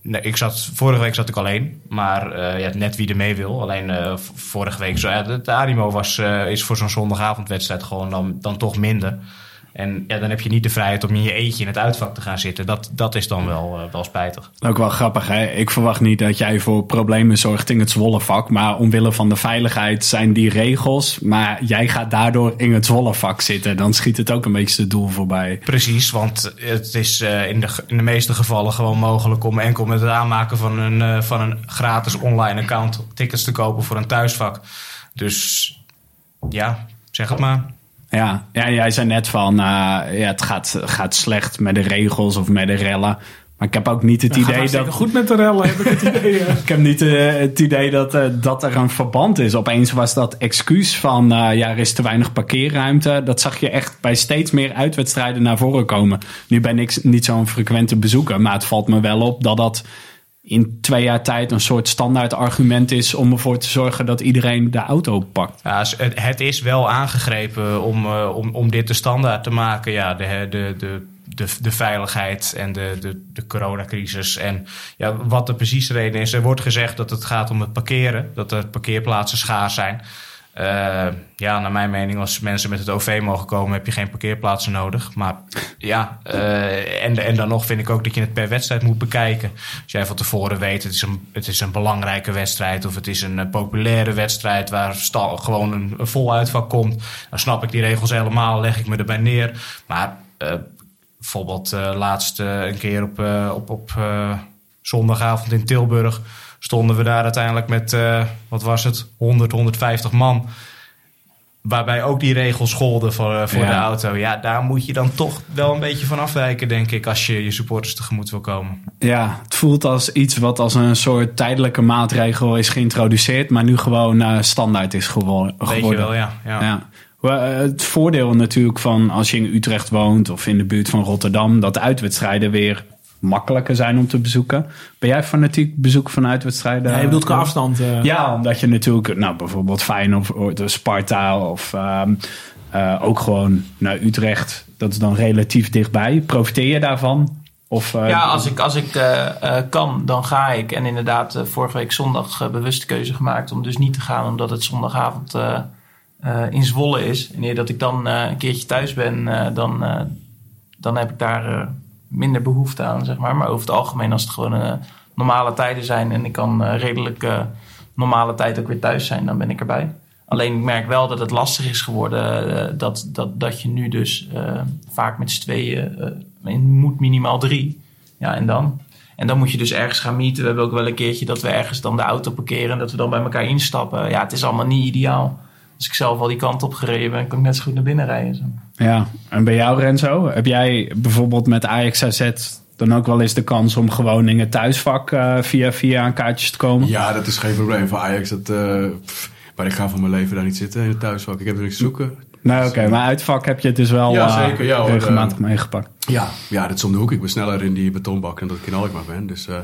nee, ik zat, vorige week zat ik alleen, maar eh, ja, net wie er mee wil. Alleen eh, vorige week, zo, de, de animo was, eh, is voor zo'n zondagavondwedstrijd gewoon dan, dan toch minder. En ja, dan heb je niet de vrijheid om in je eentje in het uitvak te gaan zitten. Dat, dat is dan wel, eh, wel spijtig.
Ook wel grappig, hè? Ik verwacht niet dat jij voor problemen zorgt in het Zwollevak. Maar omwille van de veiligheid zijn die regels. Maar jij gaat daardoor in het Zwollevak zitten. Dan schiet het ook een beetje het doel voorbij.
Precies, want het is eh, in, de, in de meeste gevallen gewoon mogelijk om enkel met het aanmaken van een, eh, van een gratis online account tickets te kopen voor een thuisvak. Dus ja, zeg het maar.
Ja, ja jij zei net van, eh, ja, het gaat, gaat slecht met de regels of met de rellen. Maar ik heb ook niet het idee dat...
goed met de rellen, heb ik het idee.
Ik heb niet eh, het idee dat, eh, dat er een verband is. Opeens was dat excuus van ja, er is te weinig parkeerruimte. Dat zag je echt bij steeds meer uitwedstrijden naar voren komen. Nu ben ik niet zo'n frequente bezoeker, maar het valt me wel op dat dat in twee jaar tijd een soort standaard argument is om ervoor te zorgen dat iedereen de auto pakt.
Het, is wel aangegrepen om, eh, om, om dit de standaard te maken. Ja, de, de, de, de, de veiligheid en de, de, de coronacrisis. En ja, wat de precieze reden is. Er wordt gezegd dat het gaat om het parkeren. Dat er parkeerplaatsen schaars zijn. Eh, ja, naar mijn mening, als mensen met het OV mogen komen, heb je geen parkeerplaatsen nodig. Maar ja, eh, en, en dan nog vind ik ook dat je het per wedstrijd moet bekijken. Als jij van tevoren weet, het is een, het is een belangrijke wedstrijd of het is een eh, populaire wedstrijd waar gewoon een, een vol uitvak komt, dan snap ik die regels helemaal, leg ik me erbij neer. Maar bijvoorbeeld laatst een keer op, op, op zondagavond in Tilburg stonden we daar uiteindelijk met, eh, wat was het, 100, 150 man. Waarbij ook die regels golden voor, eh, voor
Ja.
de auto. Ja, daar moet je dan toch wel een beetje van afwijken, denk ik, als je je supporters tegemoet wil komen.
Ja, het voelt als iets wat als een soort tijdelijke maatregel is geïntroduceerd, maar nu gewoon eh, standaard is gewo-
Weet je
geworden.
wel, ja. ja.
Ja. Het voordeel natuurlijk van als je in Utrecht woont of in de buurt van Rotterdam, dat de uitwedstrijden weer makkelijker zijn om te bezoeken. Ben jij fanatiek bezoek van uitwedstrijden?
Ja, je bedoelt qua afstand. eh.
Ja, omdat je natuurlijk, nou bijvoorbeeld Feyenoord of de Sparta of ehm, eh, ook gewoon naar Utrecht. Dat is dan relatief dichtbij. Profiteer je daarvan? Of, eh,
Ja, als ik, als ik eh, eh, kan, dan ga ik. En inderdaad, eh, vorige week zondag uh, bewust de keuze gemaakt om dus niet te gaan, omdat het zondagavond uh, uh, in Zwolle is. En eer dat ik dan uh, een keertje thuis ben, uh, dan, dan heb ik daar minder behoefte aan, zeg maar. Maar over het algemeen, als het gewoon normale tijden zijn en ik kan redelijk normale tijd ook weer thuis zijn, dan ben ik erbij. Alleen ik merk wel dat het lastig is geworden dat, dat, dat je nu dus vaak met z'n tweeën moet minimaal drie. Ja, en dan? En dan moet je dus ergens gaan meeten. We hebben ook wel een keertje dat we ergens dan de auto parkeren en dat we dan bij elkaar instappen. Ja, het is allemaal niet ideaal. Als ik zelf al die kant op gereden ben, kan ik net zo goed naar binnen rijden. Zo.
Ja, en bij jou Renzo, heb jij bijvoorbeeld met Ajax AZ dan ook wel eens de kans om gewoon in het thuisvak via via aan kaartjes te komen?
Ja, dat is geen probleem voor Ajax. Dat, pff, maar ik ga van mijn leven daar niet zitten in het thuisvak. Ik heb er niks te zoeken.
Nou, oké, okay, maar uitvak heb je het dus wel
ja, zeker, ja,
uh, regelmatig uh, meegepakt.
Ja, ja, dat is om de hoek. Ik ben sneller in die betonbak en dat ik in Alkmaar ben. Dus uh,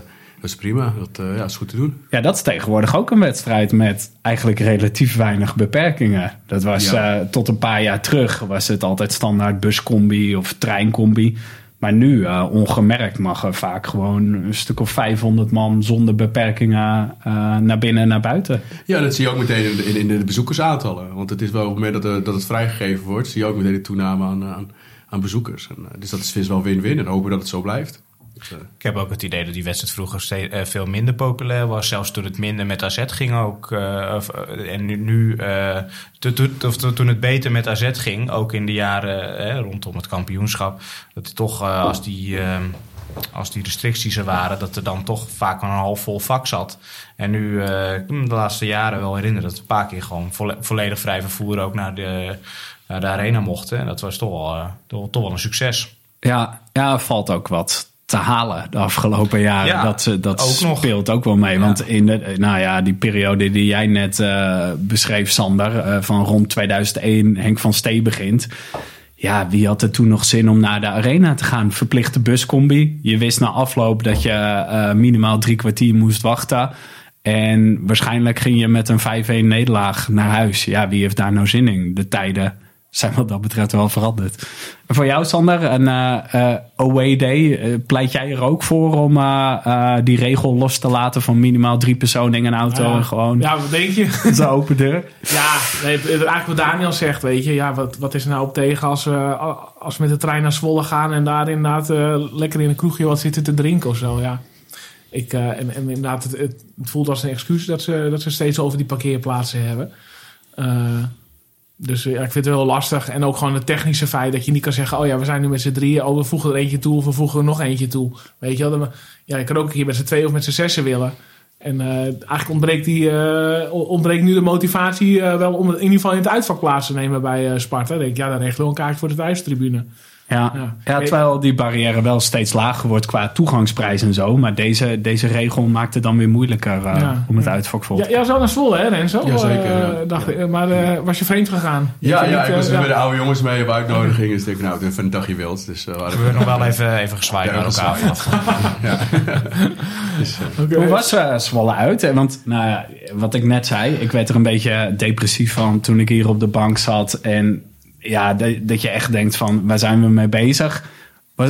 dat is prima. Dat uh, ja, is goed te doen.
Ja, dat is tegenwoordig ook een wedstrijd met eigenlijk relatief weinig beperkingen. Dat was ja. uh, tot een paar jaar terug was het altijd standaard buscombi of treincombi. Maar nu, uh, ongemerkt, mag er vaak gewoon een stuk of 500 man zonder beperkingen uh, naar binnen en naar buiten.
Ja, dat zie je ook meteen in de, in de bezoekersaantallen. Want het is wel op het moment dat, dat het vrijgegeven wordt, zie je ook meteen de toename aan, aan, aan bezoekers. En, dus dat is, is wel win-win en hopen dat het zo blijft. Dus,
ik heb ook het idee dat die wedstrijd vroeger steeds, uh, veel minder populair was. Zelfs toen het minder met AZ ging ook. Uh, of, uh, en nu, nu to, to, to, toen het beter met AZ ging, ook in de jaren rondom het kampioenschap. Dat het toch als die als die restricties er waren, dat er dan toch vaak een half vol vak zat. En nu, uh, ik me de laatste jaren wel herinneren dat een paar keer gewoon vo volledig vrij vervoer ook naar de, naar de arena mochten. En dat was toch wel, uh, toch, toch wel een succes.
Ja, ja, valt ook wat te halen de afgelopen jaren.
Ja,
dat dat
ook
speelt
nog.
ook wel mee.
Ja.
Want in de, nou ja, die periode die jij net uh, beschreef, Sander, uh, van rond 2001, Henk van Stee begint. Ja, wie had er toen nog zin om naar de arena te gaan? Verplichte buscombi. Je wist na afloop dat je uh, minimaal drie kwartier moest wachten. En waarschijnlijk ging je met een 5-1 nederlaag naar huis. Ja, wie heeft daar nou zin in? De tijden zijn wat dat betreft wel veranderd. En voor jou, Sander, een uh, uh, away day. Uh, pleit jij er ook voor om die regel los te laten van minimaal drie personen in een auto?
Ja,
en gewoon
ja wat denk je?
de open deur.
ja, nee, eigenlijk wat Daniel zegt, weet je. Ja, wat, wat is er nou op tegen als we, als we met de trein naar Zwolle gaan en daar inderdaad lekker in een kroegje wat zitten te drinken of zo, ja. Ik, en, en inderdaad, het, het, voelt als een excuus dat ze, dat ze steeds over die parkeerplaatsen hebben. Dus ja, ik vind het heel lastig. En ook gewoon het technische feit dat je niet kan zeggen... oh ja, we zijn nu met z'n drieën. Oh, we voegen er eentje toe of we voegen er nog eentje toe. Weet je wel? Ja, je kan ook hier met z'n twee of met z'n zessen willen. En uh, eigenlijk ontbreekt, die, uh, ontbreekt nu de motivatie uh, wel... om in ieder geval in het uitvak plaats te nemen bij Sparta. Dan denk ik, ja, dan regelen we een kaartje voor de thuistribune.
Ja, ja. ja, terwijl die barrière wel steeds lager wordt qua toegangsprijs en zo. Maar deze, deze regel maakt het dan weer moeilijker uh, ja, om het ja. uitvak vol te
ja, ja, zo naar Zwolle, hè Renzo?
Ja, zeker. Uh,
dacht, ik, maar uh, was je vreemd gegaan?
Ja, ja, ik was met de oude jongens mee op uitnodiging. Dus ik nou, even een dagje wild. Dus,
we hebben nog wel even, even gezwaaid naar elkaar.
dus, okay. Hoe was Zwolle uit? Want nou, wat ik net zei, ik werd er een beetje depressief van toen ik hier op de bank zat. En ja, dat, dat je echt denkt van, waar zijn we mee bezig?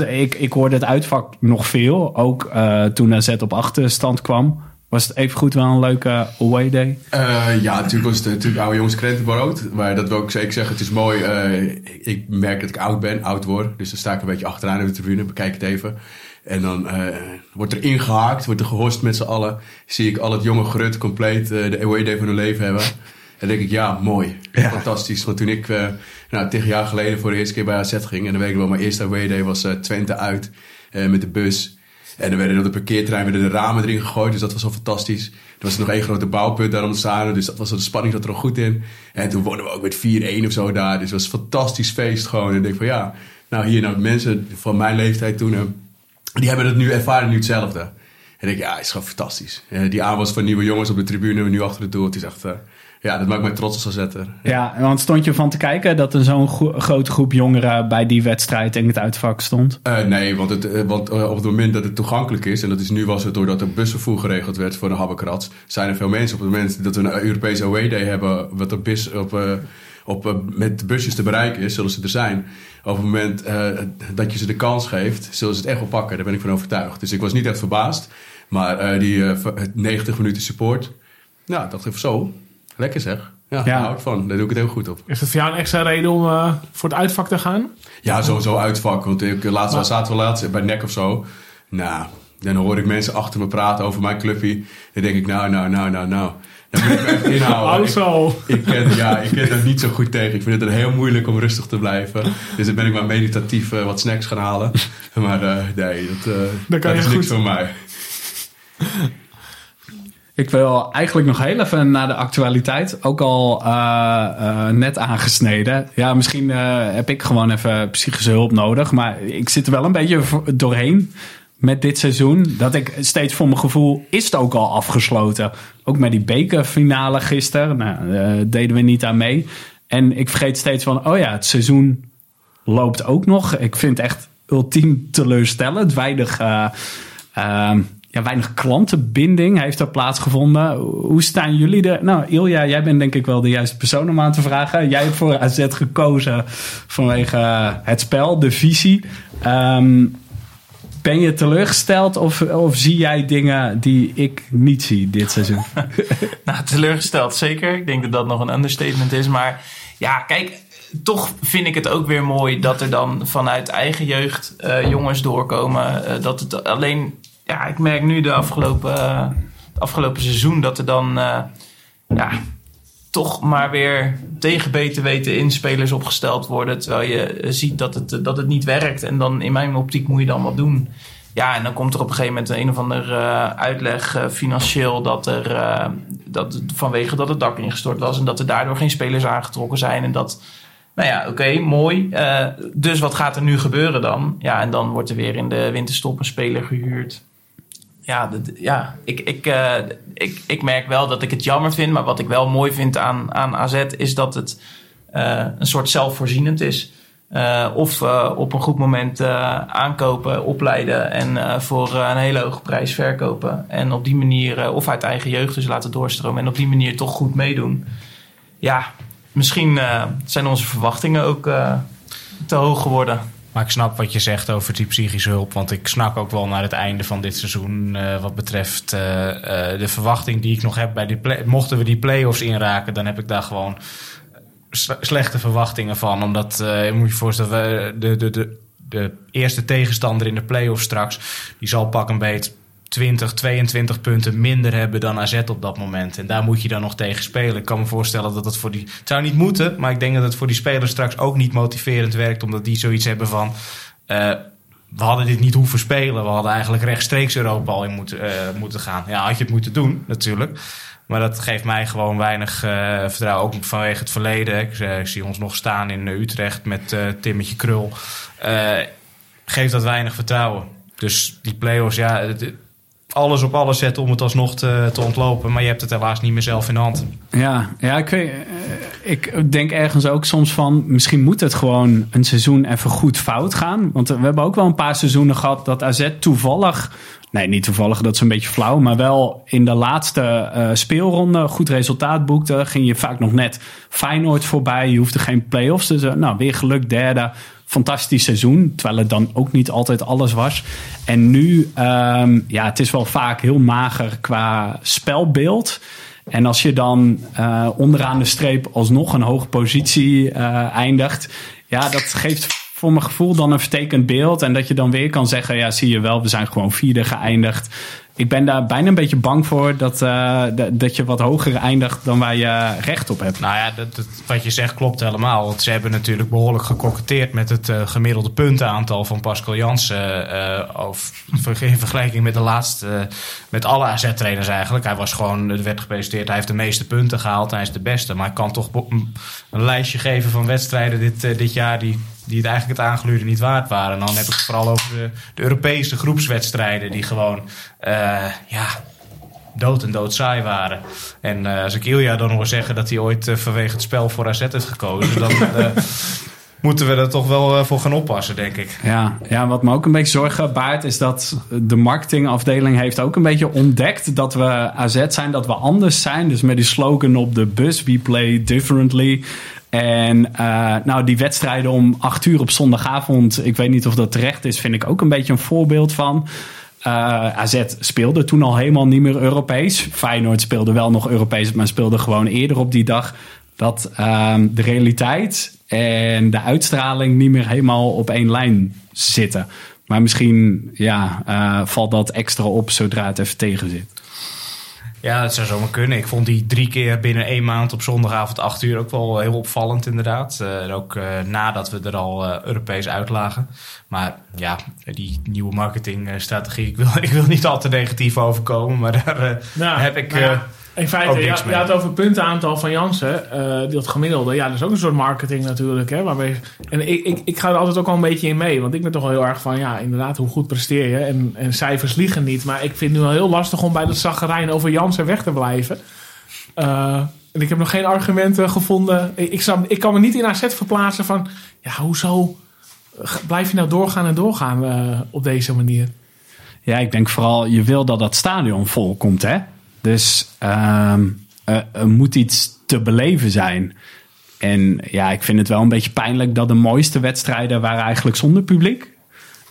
Ik, ik hoorde het uitvak nog veel, ook uh, toen AZ op achterstand kwam. Was het even goed wel een leuke away day?
Eh, ja, natuurlijk was het natuurlijk oude jongens krentenbrood. Maar dat wil ik zeker zeggen. Het is mooi. eh, ik merk dat ik oud ben, oud word. Dus dan sta ik een beetje achteraan in de tribune. Bekijk het even. En dan eh, wordt er ingehaakt, wordt er gehorst met z'n allen. Zie ik al het jonge grut compleet eh, de away day van hun leven hebben. En denk ik, ja, mooi. Fantastisch. Want toen ik uh, nou, tegen jaar geleden voor de eerste keer bij AZ ging... en dan weet ik wel, mijn eerste away day was uh, Twente uit uh, met de bus... En dan werden op de parkeerterrein werden de ramen erin gegooid. Dus dat was al fantastisch. Er was nog één grote bouwpunt daar ontstaan. Dus dat was de spanning zat er al goed in. En toen wonnen we ook met 4-1 of zo daar. Dus het was een fantastisch feest gewoon. En ik denk van ja, nou hier nou mensen van mijn leeftijd toen. Die hebben het nu ervaren nu hetzelfde. En ik denk ja, het is gewoon fantastisch. Die aanwas van nieuwe jongens op de tribune, nu achter het doel. Het is echt... Ja, dat maakt mij trots als zetter.
Ja. ja, want stond je van te kijken dat er zo'n gro grote groep jongeren bij die wedstrijd in het uitvak stond?
Uh, nee, want, het, uh, want uh, op het moment dat het toegankelijk is, en dat is nu was het doordat er busvervoer geregeld werd voor de Habbekrats, zijn er veel mensen op het moment dat we een Europese away day hebben, wat er bis op, op, met busjes te bereiken is, zullen ze er zijn. Op het moment dat je ze de kans geeft, zullen ze het echt wel pakken. Daar ben ik van overtuigd. Dus ik was niet echt verbaasd. Maar die 90 minuten support, nou, dacht ik zo. Lekker zeg. Ja, ja. daar hou ik van. Daar doe ik het heel goed op.
Is dat voor jou een extra reden om uh, voor het uitvak te gaan?
Ja, sowieso uitvak. Want ik, laatst maar... zaten we laatst bij NEC of zo. Nou, dan hoor ik mensen achter me praten over mijn clubje. Dan denk ik, nou, nou, nou, nou, nou. Dan moet ik me echt inhouden.
zo.
Ik, ik, ken, ja, ik ken er niet zo goed tegen. Ik vind het heel moeilijk om rustig te blijven. Dus dan ben ik maar meditatief uh, wat snacks gaan halen. Maar uh, nee, dat, dat, dat is niks voor mij.
Ik wil eigenlijk nog heel even naar de actualiteit. Ook al uh, uh, net aangesneden. Ja, misschien uh, heb ik gewoon even psychische hulp nodig. Maar ik zit er wel een beetje doorheen met dit seizoen. Dat ik steeds voor mijn gevoel is het ook al afgesloten. Ook met die bekerfinale gisteren. Nou, deden we niet aan mee. En ik vergeet steeds van, oh ja, het seizoen loopt ook nog. Ik vind het echt ultiem teleurstellend. Weinig ja, weinig klantenbinding heeft er plaatsgevonden. Hoe staan jullie er? Nou, Ilja, jij bent denk ik wel de juiste persoon om aan te vragen. Jij hebt voor AZ gekozen vanwege het spel, de visie. Um, ben je teleurgesteld of, of zie jij dingen die ik niet zie dit seizoen?
nou, teleurgesteld zeker. Ik denk dat dat nog een understatement is. Maar ja, kijk, toch vind ik het ook weer mooi dat er dan vanuit eigen jeugd uh, jongens doorkomen. Uh, dat het alleen ja, ik merk nu de afgelopen, afgelopen seizoen dat er dan uh, ja, toch maar weer tegen beter weten inspelers opgesteld worden. Terwijl je ziet dat het, dat het niet werkt. En dan in mijn optiek moet je dan wat doen. Ja, en dan komt er op een gegeven moment een of ander uh, uitleg financieel dat er dat vanwege dat het dak ingestort was en dat er daardoor geen spelers aangetrokken zijn. En dat, nou ja, oké, mooi. dus wat gaat er nu gebeuren dan? Ja, en dan wordt er weer in de winterstop een speler gehuurd ja, dat, ja ik, ik, uh, ik, ik merk wel dat ik het jammer vind. Maar wat ik wel mooi vind aan, aan AZ is dat het uh, een soort zelfvoorzienend is. Uh, of op een goed moment aankopen, opleiden en voor een hele hoge prijs verkopen. En op die manier, of uit eigen jeugd dus laten doorstromen. En op die manier toch goed meedoen. Ja, misschien zijn onze verwachtingen ook te hoog geworden.
Maar ik snap wat je zegt over die psychische hulp. Want ik snak ook wel naar het einde van dit seizoen. Uh, wat betreft uh, uh, de verwachting die ik nog heb bij die play Mochten we die play-offs inraken, dan heb ik daar gewoon slechte verwachtingen van. Omdat, moet je voorstellen, we, de, de, de, de eerste tegenstander in de play-offs straks... die zal pak een beet 20, 22 punten minder hebben dan AZ op dat moment. En daar moet je dan nog tegen spelen. Ik kan me voorstellen dat het voor die. Het zou niet moeten, maar ik denk dat het voor die spelers straks ook niet motiverend werkt. Omdat die zoiets hebben van. Uh, we hadden dit niet hoeven spelen. We hadden eigenlijk rechtstreeks Europa al in moeten, uh, moeten gaan. Ja, had je het moeten doen, natuurlijk. Maar dat geeft mij gewoon weinig uh, vertrouwen. Ook vanwege het verleden. Ik, zie ons nog staan in Utrecht met Timmetje Krul. geeft dat weinig vertrouwen. Dus die play-offs, ja, alles op alles zetten om het alsnog te, te ontlopen. Maar je hebt het helaas niet meer zelf in de hand.
Ja, ja ik, weet, ik denk ergens ook soms van... misschien moet het gewoon een seizoen even goed fout gaan. Want we hebben ook wel een paar seizoenen gehad... dat AZ toevallig... Nee, niet toevallig, dat is een beetje flauw. Maar wel in de laatste uh, speelronde goed resultaat boekte. Ging je vaak nog net Feyenoord voorbij. Je hoefde geen play-offs. Dus uh, nou, weer geluk derde fantastisch seizoen. Terwijl het dan ook niet altijd alles was. En nu, ehm, ja, het is wel vaak heel mager qua spelbeeld. En als je dan uh, onderaan de streep alsnog een hoge positie uh, eindigt. Ja, dat geeft voor mijn gevoel dan een vertekend beeld. En dat je dan weer kan zeggen, ja, zie je wel, we zijn gewoon vierde geëindigd ik ben daar bijna een beetje bang voor dat, uh, dat je wat hoger eindigt dan waar je recht op hebt.
Nou ja, dat, wat je zegt klopt helemaal. Want ze hebben natuurlijk behoorlijk gekoketteerd met het uh, gemiddelde puntenaantal van Pascal Jansen. Uh, of in vergelijking met de laatste, met alle AZ-trainers eigenlijk. Hij was gewoon, er werd gepresenteerd, hij heeft de meeste punten gehaald. Hij is de beste. Maar ik kan toch een lijstje geven van wedstrijden dit, dit jaar die die het eigenlijk het aangeluurde niet waard waren. En dan heb ik het vooral over de, Europese groepswedstrijden die gewoon uh, ja, dood en dood saai waren. En uh, als ik Ilja dan hoor zeggen dat hij ooit uh, vanwege het spel voor AZ heeft gekozen, dan moeten we er toch wel voor gaan oppassen, denk ik.
Ja, ja, wat me ook een beetje zorgen baart is dat de marketingafdeling heeft ook een beetje ontdekt dat we AZ zijn, dat we anders zijn. Dus met die slogan op de bus, we play differently. En uh, nou, die wedstrijden om acht uur op zondagavond, ik weet niet of dat terecht is, vind ik ook een beetje een voorbeeld van. Uh, AZ speelde toen al helemaal niet meer Europees. Feyenoord speelde wel nog Europees, maar speelde gewoon eerder op die dag. Dat uh, de realiteit en de uitstraling niet meer helemaal op één lijn zitten. Maar misschien ja, uh, valt dat extra op zodra het even tegen zit.
Ja, dat zou zomaar kunnen. Ik vond die drie keer binnen één maand op zondagavond acht uur ook wel heel opvallend inderdaad. Uh, ook uh, nadat we er al uh, Europees uitlagen. Maar ja, die nieuwe marketingstrategie, ik wil, ik wil niet al te negatief overkomen, maar daar nou, heb ik... Nou ja
in feite, ja, je had over het puntenaantal van Jansen, uh, dat gemiddelde. Ja, dat is ook een soort marketing natuurlijk. Hè, waarbij, en ik, ik, ik ga er altijd ook al een beetje in mee. Want ik ben toch wel heel erg van, ja, inderdaad, hoe goed presteer je? En, en cijfers liegen niet. Maar ik vind het nu wel heel lastig om bij dat zaggerijn over Jansen weg te blijven. Uh, en ik heb nog geen argumenten gevonden. Ik, ik, ik kan me niet in AZ verplaatsen van, ja, hoezo blijf je nou doorgaan en doorgaan uh, op deze manier?
Ja, ik denk vooral, je wil dat dat stadion vol komt, hè? Dus uh, er moet iets te beleven zijn. En ja, ik vind het wel een beetje pijnlijk dat de mooiste wedstrijden waren eigenlijk zonder publiek.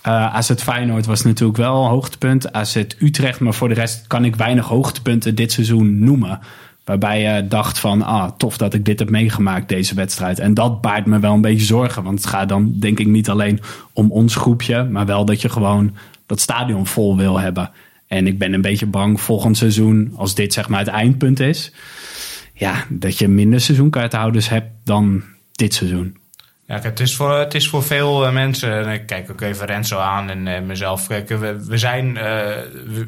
Uh, AZ Feyenoord was natuurlijk wel een hoogtepunt. AZ Utrecht, maar voor de rest kan ik weinig hoogtepunten dit seizoen noemen. Waarbij je dacht van, ah, tof dat ik dit heb meegemaakt, deze wedstrijd. En dat baart me wel een beetje zorgen. Want het gaat dan denk ik niet alleen om ons groepje, maar wel dat je gewoon dat stadion vol wil hebben. En ik ben een beetje bang volgend seizoen, als dit zeg maar het eindpunt is, ja, dat je minder seizoenkaarthouders hebt dan dit seizoen.
Ja, het is voor, het is voor veel uh, mensen, ik kijk ook even Renzo aan en uh, mezelf, kijk, we, we, zijn, uh,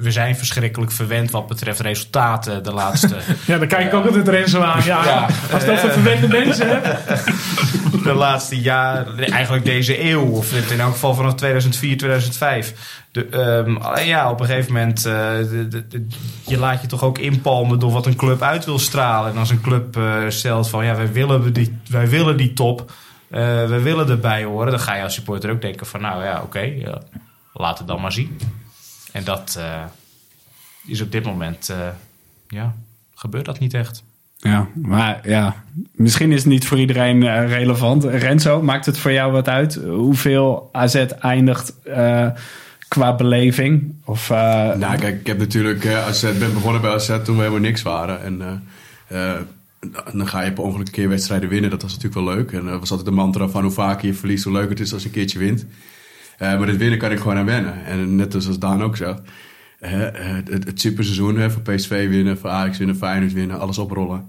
we, zijn verschrikkelijk verwend wat betreft resultaten de laatste...
ja, dan kijk ik ook altijd Renzo aan, ja, ja. als dat voor verwende mensen hebt.
de laatste jaar, eigenlijk deze eeuw, of in elk geval vanaf 2004, 2005. De, um, ja, op een gegeven moment, de, de, de, je laat je toch ook inpalmen door wat een club uit wil stralen. En als een club stelt van, ja, wij willen die, wij willen die top uh, we willen erbij horen. Dan ga je als supporter ook denken van nou ja, oké, okay, ja, laat het dan maar zien. En dat uh, is op dit moment, uh, ja, gebeurt dat niet echt.
Ja, maar ja, misschien is het niet voor iedereen relevant. Renzo, maakt het voor jou wat uit hoeveel AZ eindigt qua beleving? Of,
nou, kijk, ik heb natuurlijk AZ, ben begonnen bij AZ toen we helemaal niks waren. En dan ga je per ongeluk een keer wedstrijden winnen. Dat was natuurlijk wel leuk. En dat was altijd de mantra van hoe vaker je verliest, hoe leuker het is als je een keertje wint. Uh, maar dit winnen kan ik gewoon aan wennen. En net als Daan ook zegt. Uh, het, het superseizoen, voor PSV winnen, voor Ajax winnen, Feyenoord winnen, alles oprollen.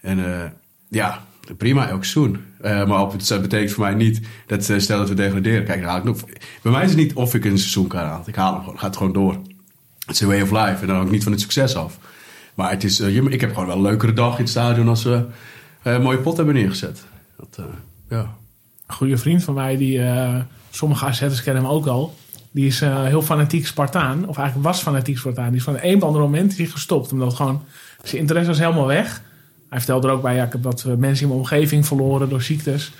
En ja, prima, elk seizoen. maar op het betekent voor mij niet dat stel dat we degraderen. Kijk, haal ik nog, bij mij is het niet of ik een seizoen kan halen. Ik haal hem gewoon, gaat gewoon door. Het is een way of life en dan ook niet van het succes af. Maar het is, uh, ik heb gewoon wel een leukere dag in het stadion als we een mooie pot hebben neergezet. Uh, ja.
Een goede vriend van mij, die sommige AZ'ers kennen hem ook al. Die is heel fanatiek Spartaan, of eigenlijk was fanatiek Spartaan. Die is van een of andere moment gestopt. Omdat gewoon zijn interesse was helemaal weg. Hij vertelde er ook bij, ja, ik heb wat mensen in mijn omgeving verloren door ziektes.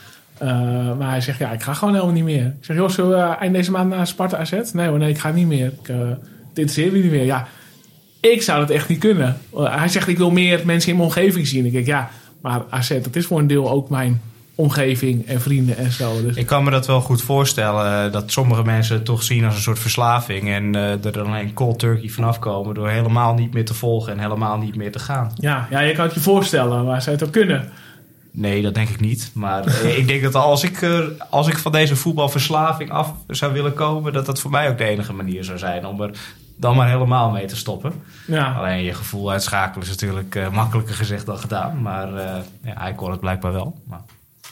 maar hij zegt, ja, ik ga gewoon helemaal niet meer. Ik zeg, joh, zullen we eind deze maand naar Sparta AZ? Nee nee, ik ga niet meer. Ik, uh, het interesseert me niet meer. Ja, ik zou dat echt niet kunnen. Hij zegt, ik wil meer mensen in mijn omgeving zien. Ik denk, ja, maar AZ, dat is voor een deel ook mijn omgeving en vrienden en zo. Dus,
Ik kan me dat wel goed voorstellen. eh, dat sommige mensen het toch zien als een soort verslaving. En eh, er dan alleen cold turkey vanaf komen. Door helemaal niet meer te volgen en helemaal niet meer te gaan.
ja, ja, je kan het je voorstellen, maar zou het ook kunnen?
Nee, dat denk ik niet. Maar eh, ik denk dat als ik, als ik van deze voetbalverslaving af zou willen komen. dat dat voor mij ook de enige manier zou zijn om er dan maar helemaal mee te stoppen.
Ja.
Alleen je gevoel uitschakelen is natuurlijk eh, makkelijker gezegd dan gedaan. Maar eh, ja, hij kon het blijkbaar wel. Maar...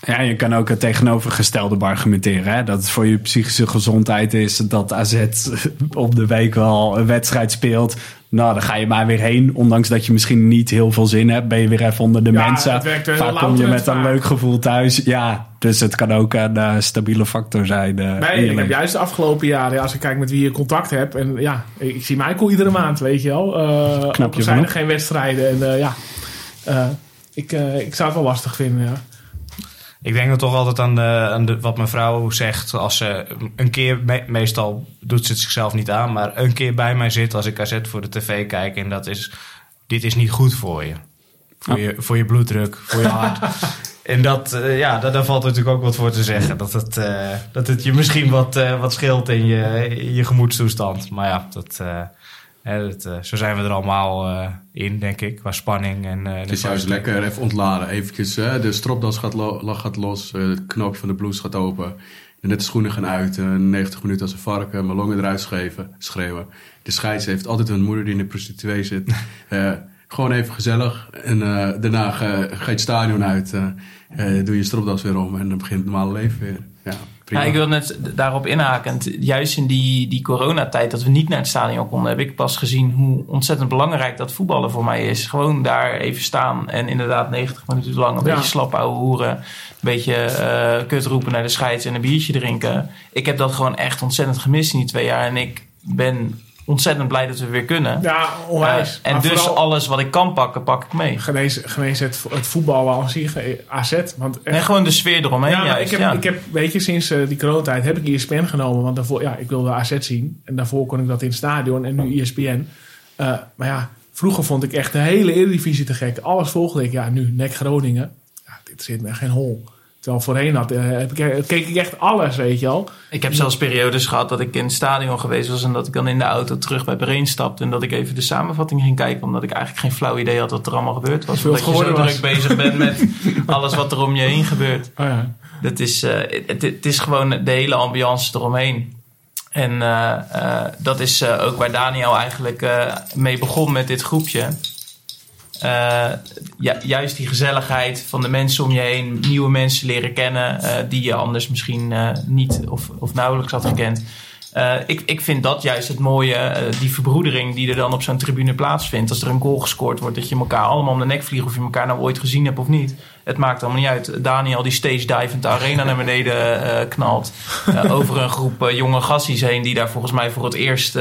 Ja, je kan ook het tegenovergestelde argumenteren. Hè? Dat het voor je psychische gezondheid is dat AZ op de week wel een wedstrijd speelt. Nou, dan ga je maar weer heen. Ondanks dat je misschien niet heel veel zin hebt, ben je weer even onder de
Ja,
mensen.
het werkt heel
Vaak kom je met een leuk gevoel thuis. Ja, dus het kan ook een eh, stabiele factor zijn. eh,
Nee, ik heb juist de afgelopen jaren, ja, als ik kijk met wie je contact hebt. En ja, ik, ik zie Michael iedere maand, weet je wel. Eh
Knap je
zijn er geen wedstrijden. En ja, ik, ik zou het wel lastig vinden, ja.
Ik denk dan toch altijd aan, de, aan de, wat mijn vrouw zegt. Als ze een keer, me- meestal doet ze het zichzelf niet aan, maar een keer bij mij zit als ik AZ voor de tv kijk. En dat is, dit is niet goed voor je. Voor, je, voor je bloeddruk, voor je hart. en dat, eh, ja, daar, daar valt natuurlijk ook wat voor te zeggen. Dat het, eh, dat het je misschien wat, eh, wat scheelt in je, in je gemoedstoestand. Maar ja, dat, hè, dat, eh, zo zijn we er allemaal eh, in, denk ik. Qua spanning. En, eh,
Het is juist lekker even ontladen. Eventjes, de stropdas gaat, lo- gaat los, het knoopje van de blouse gaat open. De nette schoenen gaan uit, eh, 90 minuten als een varken, mijn longen eruit schreven, schreeuwen. De scheids heeft altijd een moeder die in de prostituee zit. Gewoon even gezellig. En daarna ga, ga je het stadion uit, doe je stropdas weer om en dan begint het normale leven weer. Ja, prima.
Ja, ik wil net daarop inhakend. Juist in die, die coronatijd dat we niet naar het stadion konden, heb ik pas gezien hoe ontzettend belangrijk dat voetballen voor mij is. Gewoon daar even staan en inderdaad 90 minuten lang een
Ja.
beetje slap ouwe hoeren. Een beetje eh kut roepen naar de scheids en een biertje drinken. Ik heb dat gewoon echt ontzettend gemist in die twee jaar. En ik ben ontzettend blij dat we weer kunnen.
Ja, onwijs.
Eh, en
Maar
dus alles wat ik kan pakken, pak ik mee.
genezen, genezen het, het voetbal wel aan zich, eh, AZ. Want echt,
En gewoon de sfeer eromheen.
ja,
juist,
ik, heb,
ja.
ik heb, weet je, sinds eh, die coronatijd heb ik ESPN genomen. Want daarvoor, ja, ik wilde AZ zien. En daarvoor kon ik dat in het stadion en nu ESPN. Maar ja, vroeger vond ik echt de hele Eredivisie te gek. Alles volgde ik. Ja, nu nek Groningen. Ja, dit zit me geen hol. Terwijl voorheen had, eh, ik, keek ik echt alles, weet je al.
Ik heb zelfs periodes gehad dat ik in het stadion geweest was en dat ik dan in de auto terug bij Breen stapte en dat ik even de samenvatting ging kijken, omdat ik eigenlijk geen flauw idee had wat er allemaal gebeurd was. Omdat je zo druk bezig bent met alles wat er om je heen gebeurt.
Oh ja.
Dat is, eh, het, het is gewoon de hele ambiance eromheen. En eh, dat is ook waar Daniel eigenlijk mee begon met dit groepje. Eh, ja, juist die gezelligheid van de mensen om je heen, nieuwe mensen leren kennen eh, die je anders misschien eh, niet of, of nauwelijks had gekend. Eh, ik, ik vind dat juist het mooie, eh, die verbroedering die er dan op zo'n tribune plaatsvindt. Als er een goal gescoord wordt, dat je elkaar allemaal om de nek vliegt, of je elkaar nou ooit gezien hebt of niet. Het maakt allemaal niet uit. Daniel die stage divend de arena naar beneden eh, knalt. over een groep jonge gassies heen die daar volgens mij voor het eerst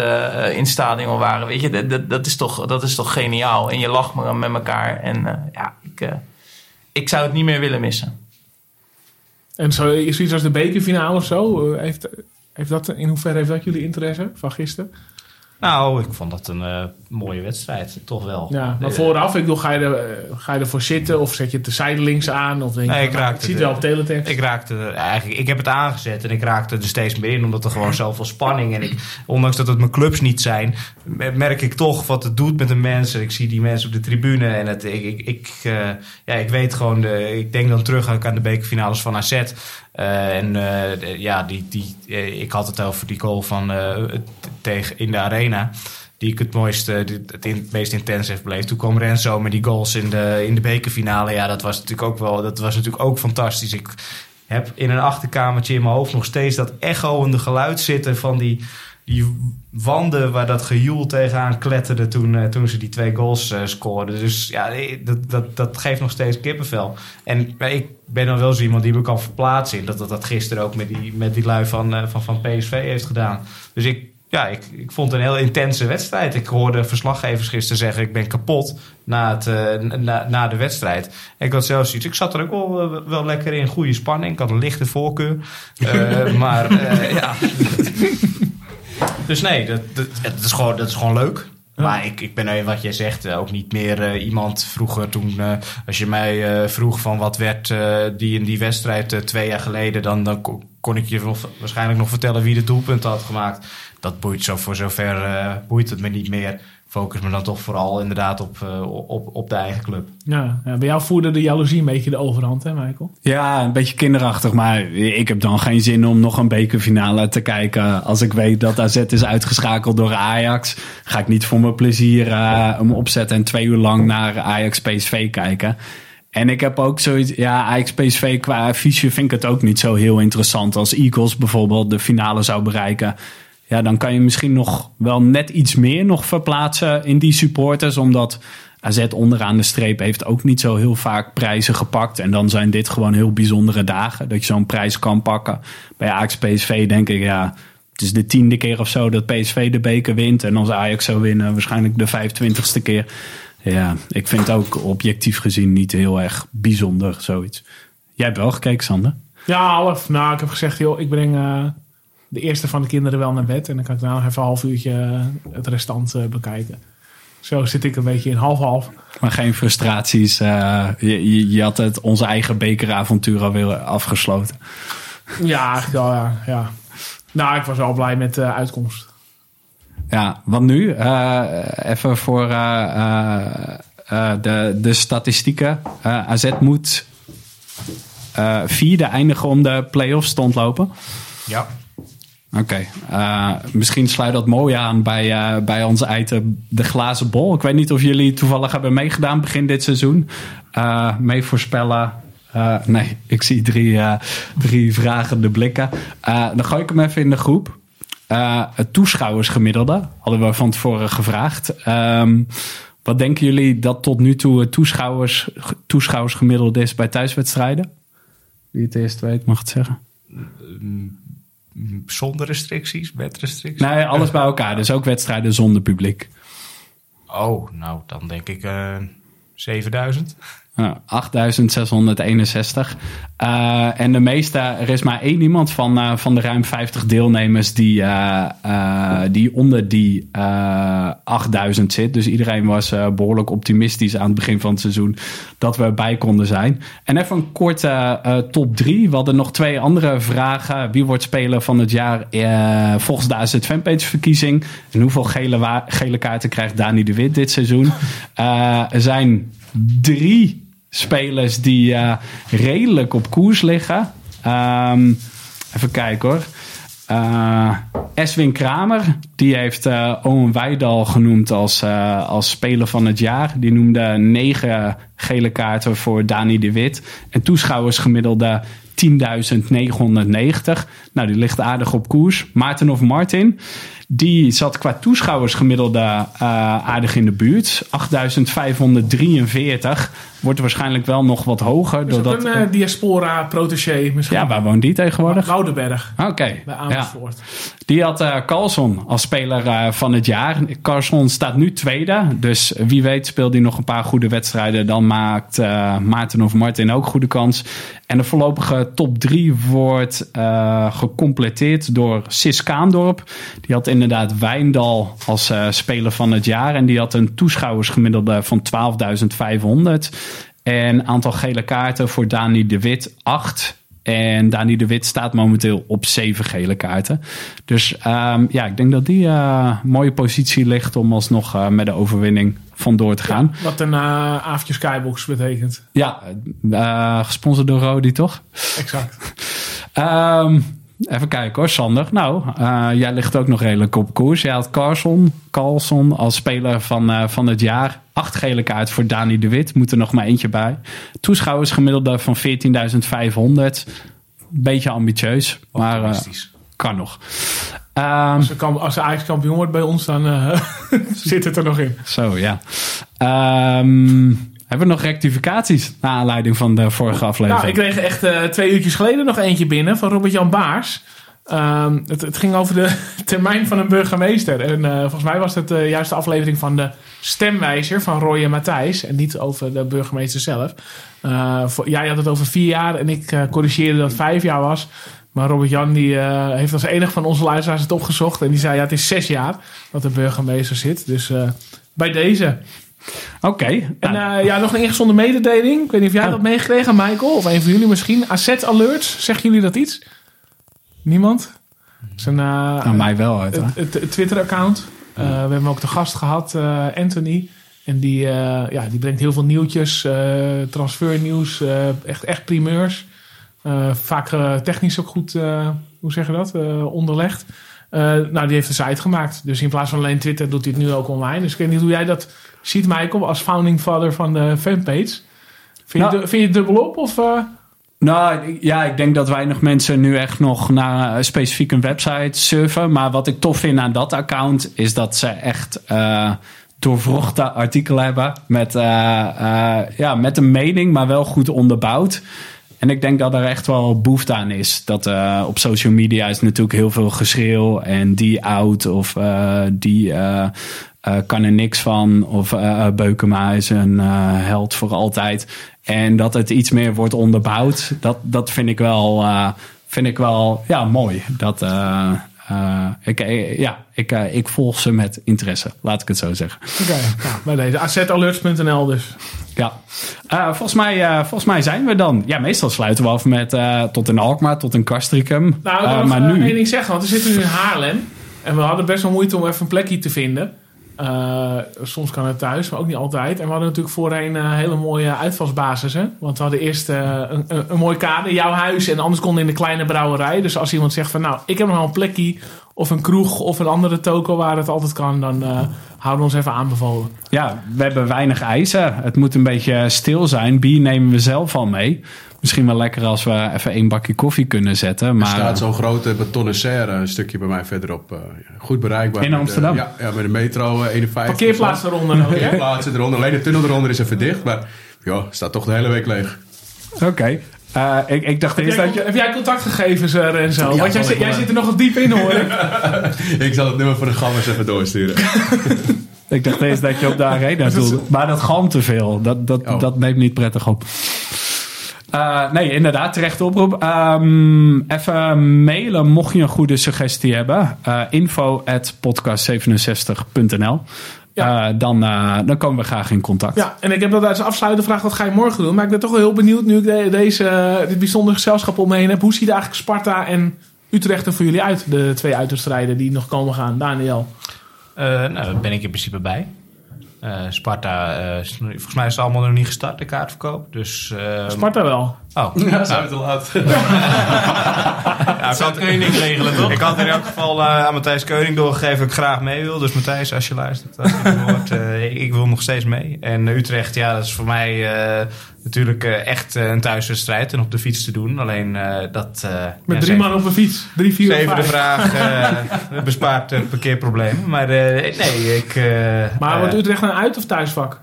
in stadion waren. Weet je, dat, dat, is toch, dat is toch geniaal. En je lacht maar met elkaar. En ja, ik, ik zou het niet meer willen missen.
En zo, zoiets als de bekerfinale of zo? heeft, heeft dat, in hoeverre heeft dat jullie interesse van gisteren?
Nou, ik vond dat een eh, mooie wedstrijd, toch wel.
Ja, maar
Eh,
vooraf, ik bedoel, ga je, er, eh, ga je ervoor zitten of zet je het de zijdelings aan? Of denk je,
ik
nou,
raakte
zie het wel op teletext.
Ik raakte er- eigenlijk, ik heb het aangezet en ik raakte er steeds meer in, omdat er gewoon zoveel spanning en ik, ondanks dat het mijn clubs niet zijn, merk ik toch wat het doet met de mensen. Ik zie die mensen op de tribune en het, ik, ik, ik, ja, ik weet gewoon, de, ik denk dan terug aan de bekerfinales van AZ. Eh, en eh, ja, die, die, eh, ik had het over die goal van tegen in de arena. Die ik het mooiste, meest intens heeft beleefd. Toen kwam Renzo met die goals in de, in de bekerfinale. Ja, dat was natuurlijk ook wel, dat was natuurlijk ook fantastisch. Ik heb in een achterkamertje in mijn hoofd nog steeds dat echoende geluid zitten van die, die wanden waar dat gejoel tegenaan kletterde toen, eh, toen ze die twee goals eh, scoorden. Dus ja, eh, dat, dat, dat geeft nog steeds kippenvel. En ik ben dan wel zo iemand die me kan verplaatsen in dat dat, dat gisteren ook met die, met die lui van, van, van PSV heeft gedaan. Dus ik, ja, ik, ik vond het een heel intense wedstrijd. Ik hoorde verslaggevers gisteren zeggen: ik ben kapot na, het, na, na de wedstrijd. En ik had zelfs iets. Ik zat er ook wel, wel lekker in. Goede spanning. Ik had een lichte voorkeur. Maar ja. Dus nee, dat, dat, het is gewoon, dat is gewoon leuk. Maar ik, ik ben, eh, wat jij zegt, eh, ook niet meer eh, iemand vroeger toen... als je mij vroeg van wat werd die in die wedstrijd twee jaar geleden... dan, dan ko- kon ik je waarschijnlijk nog vertellen wie de doelpunt had gemaakt. Dat boeit zo voor zover boeit het me niet meer. Focus me dan toch vooral inderdaad op, eh, op, op de eigen club.
Ja, ja, bij jou voerde de jaloezie een beetje de overhand, hè Michael?
Ja, een beetje kinderachtig, maar ik heb dan geen zin om nog een bekerfinale te kijken. Als ik weet dat AZ is uitgeschakeld door Ajax, ga ik niet voor mijn plezier eh, hem opzetten en twee uur lang naar Ajax PSV kijken. En ik heb ook zoiets, ja, Ajax PSV qua affiche vind ik het ook niet zo heel interessant. Als Eagles bijvoorbeeld de finale zou bereiken, ja, dan kan je misschien nog wel net iets meer nog verplaatsen in die supporters, omdat AZ onderaan de streep heeft ook niet zo heel vaak prijzen gepakt. En dan zijn dit gewoon heel bijzondere dagen dat je zo'n prijs kan pakken. Bij Ajax PSV denk ik, ja, het is de tiende keer of zo dat PSV de beker wint. En als Ajax zou winnen, waarschijnlijk de 25ste keer. Ja, ik vind het ook objectief gezien niet heel erg bijzonder, zoiets. Jij hebt wel gekeken, Sander?
Ja, half. Nou, ik heb gezegd, joh, ik breng eh, de eerste van de kinderen wel naar bed. En dan kan ik daarna nog even een half uurtje eh, het restant eh, bekijken. Zo zit ik een beetje in half-half.
Maar geen frustraties. eh, je, je, je had het onze eigen bekeravontuur alweer afgesloten.
Ja, eigenlijk wel, ja, ja. Nou, ik was wel blij met de uitkomst.
Ja, wat nu? Eh, even voor eh, eh, eh, de, de statistieken. Eh, AZ moet eh, vierde eindigen om de play-offs te ontlopen.
Ja.
Oké, eh, misschien sluit dat mooi aan bij, eh, bij onze item de glazen bol. Ik weet niet of jullie toevallig hebben meegedaan begin dit seizoen. Eh mee voorspellen. Nee, ik zie drie, drie vragende blikken. Dan gooi ik hem even in de groep. Het toeschouwersgemiddelde hadden we van tevoren gevraagd. Ehm, wat denken jullie dat tot nu toe het toeschouwers, toeschouwersgemiddelde is bij thuiswedstrijden? Wie het eerst weet, mag het zeggen.
Zonder restricties, met restricties.
Nee, alles bij elkaar. Dus ook wedstrijden zonder publiek.
Oh, nou dan denk ik eh 7000.
Ja, 8661. Eh, en de meeste, er is maar één iemand van, eh, van de ruim 50 deelnemers die, eh, die onder die eh 8000 zit. Dus iedereen was eh, behoorlijk optimistisch aan het begin van het seizoen dat we erbij konden zijn. En even een korte top 3. We hadden nog twee andere vragen. Wie wordt speler van het jaar volgens de AZ Fanpage verkiezing? En hoeveel gele, gele kaarten krijgt Dani de Wit dit seizoen? Zijn drie spelers die eh, redelijk op koers liggen. Ehm, even kijken hoor. Eh Eswin Kramer, die heeft eh Owen Wijdal genoemd als, als speler van het jaar. Die noemde negen gele kaarten voor Dani de Wit. En toeschouwers gemiddelde 10.990. Nou, die ligt aardig op koers. Maarten of Martin, die zat qua toeschouwers gemiddelde eh, aardig in de buurt. 8.543. Wordt waarschijnlijk wel nog wat hoger. Doordat,
een eh, diaspora-protégé misschien?
ja, waar woont die tegenwoordig?
Woudenberg,
Oké,
bij
ja.
Amersfoort.
Die had eh Carlson als speler eh, van het jaar. Carlson staat nu tweede. Dus wie weet speelt hij nog een paar goede wedstrijden. Dan maakt Maarten of Martin ook goede kans. En de voorlopige top drie wordt eh, gecompleteerd door Sis Kaandorp. Die had inderdaad Wijndal als eh, speler van het jaar. En die had een toeschouwersgemiddelde van 12.500. En aantal gele kaarten voor Dani de Wit 8. En Dani de Wit staat momenteel op zeven gele kaarten. Dus ehm, ja, ik denk dat die eh mooie positie ligt om alsnog eh, met de overwinning vandoor te gaan.
Wat een uh, avondje Skybox betekent.
Ja, gesponsord door Rodi, toch?
Exact.
Ehm, even kijken hoor, Sander. Nou, eh, jij ligt ook nog redelijk op koers. Jij had Carlson, Carlson als speler van, eh, van het jaar. Acht gele kaart voor Dani de Wit. Moet er nog maar eentje bij. Toeschouwers gemiddelde van 14.500. Beetje ambitieus, maar eh, kan nog. Ehm,
Als, de kamp- als de Ajax kampioen wordt bij ons, dan zit het er nog in.
Zo, ja. Ehm, hebben we nog rectificaties naar aanleiding van de vorige aflevering?
Nou, ik kreeg echt eh, twee uurtjes geleden nog eentje binnen van Robert-Jan Baars. Ehm, het, het ging over de termijn van een burgemeester. En eh, volgens mij was het de juiste aflevering van de stemwijzer van Roy en Matthijs. En niet over de burgemeester zelf. Eh, jij had het over vier jaar en ik eh, corrigeerde dat het vijf jaar was. Maar Robert-Jan die, eh, heeft als enige van onze luisteraars het opgezocht. En die zei, ja, het is zes jaar dat de burgemeester zit. Dus eh, bij deze.
Oké.
En
nou,
eh, ja, nog een ingezonde mededeling. Ik weet niet of jij dat meegekregen, Michael. Of een van jullie misschien. Asset Alerts. Zeggen jullie dat iets? Niemand? Zijn, eh,
nou, mij wel uit.
het, Twitter-account. Eh, we hebben ook de gast gehad, eh, Anthony. En die, ja, die brengt heel veel nieuwtjes, transfernieuws, echt, echt primeurs. Vaak technisch ook goed, hoe zeg je dat, onderlegd. Nou, die heeft een site gemaakt. Dus in plaats van alleen Twitter doet hij het nu ook online. Dus ik weet niet hoe jij dat ziet, Michael, als founding father van de fanpage. Vind,
Nou-
je, vind je het dubbel op? Of, eh?
Nou ja, ik denk dat weinig mensen nu echt nog naar eh, specifiek een website surfen. Maar wat ik tof vind aan dat account is dat ze echt eh doorvrochte artikelen hebben. Met, eh, ja, met een mening, maar wel goed onderbouwd. En ik denk dat er echt wel behoefte aan is. Dat op social media is natuurlijk heel veel geschreeuw. En die oud of die eh, kan er niks van. Of eh Beukema is een held voor altijd. En dat het iets meer wordt onderbouwd. Dat, dat vind ik wel, vind ik wel ja, mooi. Dat, ik, ja, ik, ik volg ze met interesse. Laat ik het zo zeggen.
Oké, nou, bij deze. Assetalerts.nl dus.
Ja, volgens, mij, volgens mij zijn we dan. Ja, meestal sluiten we af met tot een Alkmaar, tot een Castricum.
Nou, ik wil
maar nu.
één ding zeggen, want we zitten nu in Haarlem. En we hadden best wel moeite om even een plekje te vinden. Eh, soms kan het thuis, maar ook niet altijd. En we hadden natuurlijk voorheen een hele mooie uitvalsbasissen. Want we hadden eerst eh, een, een, een mooi kader, jouw huis. En anders konden in de kleine brouwerij. Dus als iemand zegt van nou, ik heb nog een plekje... of een kroeg of een andere toko waar het altijd kan... dan eh, houden we ons even aanbevolen.
Ja, we hebben weinig eisen. Het moet een beetje stil zijn. Bier nemen we zelf al mee. Misschien wel lekker als we even één bakje koffie kunnen zetten.
Er
Maar
staat zo'n grote betonnen serre een stukje bij mij verderop. eh, goed bereikbaar.
In
Met de-
Amsterdam?
ja, ja, met de metro eh, 51.
Parkeerplaats eronder?
Parkeerplaatsen eronder. Alleen de tunnel eronder is even dicht. Maar ja, staat toch de hele week leeg.
oké. Eh, ik, ik dacht
Heb
eerst
jij,
dat je...
heb jij contactgegevens eh, en zo?
Ja,
Want jij, jij zit er nog wat diep in, hoor ik.
Zal het nummer voor de gammers even doorsturen.
Ik dacht eerst dat je op de arena doelde. Maar dat galmt te veel. Dat, dat,
Oh.
dat neemt niet prettig op. Eh, nee, inderdaad, terecht oproep. Ehm, even mailen mocht je een goede suggestie hebben. Eh info at podcast67.nl
Ja.
Eh, dan, eh, dan komen we graag in contact.
Ja, en ik heb dat als afsluiten vraag, wat ga je morgen doen? Maar ik ben toch wel heel benieuwd, nu ik de- deze, eh, dit bijzondere gezelschap om me heen heb. Hoe ziet eigenlijk Sparta en Utrecht er voor jullie uit? De twee uitwedstrijden die nog komen gaan. Daniel.
Eh, nou, daar ben ik in principe bij. Eh, Sparta, eh, volgens mij is het allemaal nog niet gestart, de kaartverkoop. Dus, eh,
Sparta wel.
Oh,
Ja, zijn we te laat.
ja, ik had,
Koning regelen, toch?
ik had in elk geval eh, aan Matthijs Keuning doorgegeven dat ik graag mee wil. Dus Matthijs, als je luistert, als je het hoort, eh, ik, ik wil nog steeds mee. En Utrecht, ja, dat is voor mij eh, natuurlijk eh, echt eh, een thuiswedstrijd en op de fiets te doen. Alleen eh, dat... eh,
Met
ja,
drie man op een fiets. Drie, vier,
Even de vraag, eh bespaart uh, parkeerproblemen. Maar eh, nee, ik... eh,
Maar
eh,
wordt Utrecht een uit- of thuisvak?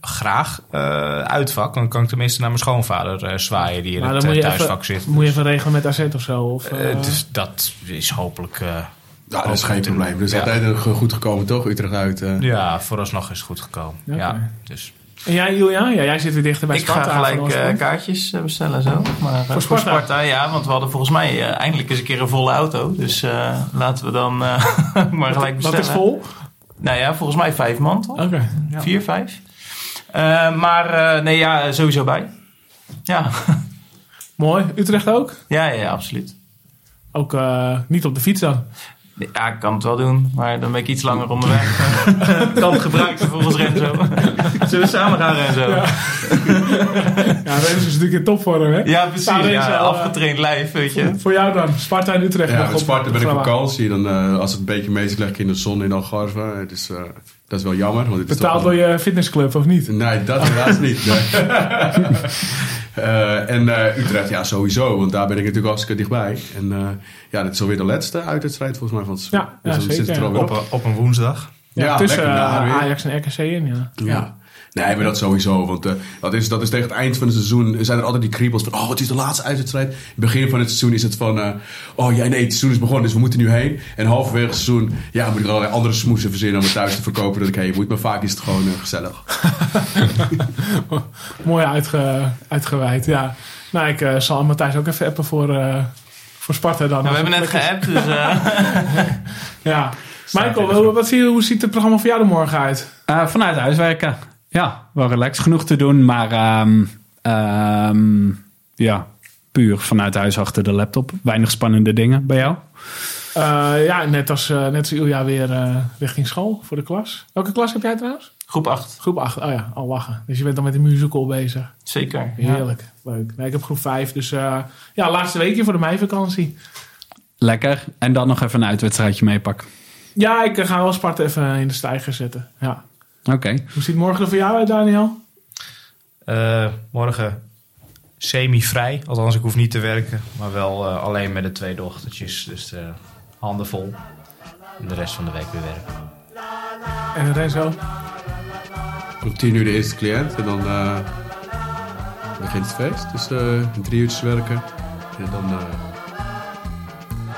Graag eh, uitvak. Dan kan ik tenminste naar mijn schoonvader eh, zwaaien die in
Maar
het
moet
eh, thuisvak
even,
zit.
moet je even regelen met AZ of zo. Of,
dus dat is hopelijk... eh,
Ja, dat is geen probleem. Dus
Ja.
altijd een goed gekomen, toch? Utrecht uit. eh.
ja, vooralsnog is het goed gekomen. Ja, dus.
En jij, Julian? Ja, jij zit weer dichter bij
Ik
Sparta.
ga gelijk eh, kaartjes bestellen zo. Maar, voor,
Sparta?
Sparta? ja. Want we hadden volgens mij eindelijk eens een keer een volle auto. Dus eh, laten we dan eh, maar gelijk bestellen.
Dat is vol?
Nou ja, volgens mij vijf man toch?
Oké.
Vier, vijf. Eh, maar eh, nee, ja, sowieso bij. Ja,
Mooi. Utrecht ook?
ja, ja, ja, absoluut.
Ook eh, niet op de fiets dan.
Ja, ik kan het wel doen, maar dan ben ik iets langer onderweg. kan het gebruiken volgens Renzo. Zullen we samen gaan, Renzo?
Ja. Ja, Renzo is natuurlijk in topvorm, hè?
Ja, precies.
Renzo,
Ja,
eh,
afgetraind lijf, weet je.
Voor jou dan, Sparta en Utrecht.
Ja, Sparta ben ik op vakantie. Dan, eh, als het een beetje mee is, leg ik in de zon in Algarve. Het is, eh, dat is wel jammer. Want het is
Betaald
toch
door
wel-
je fitnessclub, of niet?
Nee, dat helaas niet. nee. Eh, en eh, Utrecht, ja, sowieso. Want daar ben ik natuurlijk hartstikke dichtbij. En eh, ja, dit is alweer de laatste uitwedstrijd volgens mij van het
Ja, ja,
dan zit
zeker,
het er
Op,
op
een woensdag.
Ja,
Ja,
tussen eh. Ajax en RKC in, ja.
Ja. Nee, maar dat sowieso. Want eh, dat, is, dat is tegen het eind van het seizoen zijn er altijd die kriebels van... Oh, het is de laatste uitwedstrijd. In het begin van het seizoen is het van... eh, oh ja, nee, het seizoen is begonnen, dus we moeten nu heen. En halverwege het seizoen ja, moet ik er allerlei andere smoesen verzinnen... om het thuis te verkopen dat ik heen moet. Maar vaak is het gewoon gezellig.
Mooi uitge, uitgeweid, ja. Nou, ik eh, zal Matthijs ook even appen voor, eh, voor Sparta dan.
Nou, we hebben net geappt, dus
Ja. Michael, wat zie je, hoe ziet het programma voor jou er morgen uit?
Eh, vanuit huis werken. Ja, wel relaxed genoeg te doen, maar ehm, ehm, ja, puur vanuit huis achter de laptop. Weinig spannende dingen bij jou.
Eh, ja, net als, eh, net als Ilja weer eh, richting school voor de klas. Welke klas heb jij trouwens?
groep 8.
Groep 8. Oh ja, al lachen. Dus je bent dan met de musical bezig.
Zeker. ja.
Heerlijk. Leuk. Nee, ik heb groep 5. Dus eh, ja, laatste weekje voor de meivakantie.
Lekker. En dan nog even een uitwedstrijdje meepakken.
Ja, ik eh, ga wel Sparta even in de stijger zetten. Ja.
Oké.
Hoe ziet het morgen er voor jou uit, Daniel?
Eh, morgen semi-vrij. Althans, ik hoef niet te werken. Maar wel eh, alleen met de twee dochtertjes. Dus eh, handen vol. En de rest van de week weer werken.
En Renzo?
Om tien uur de eerste cliënt en dan eh, begint het feest. Dus eh, drie uurtjes werken. En dan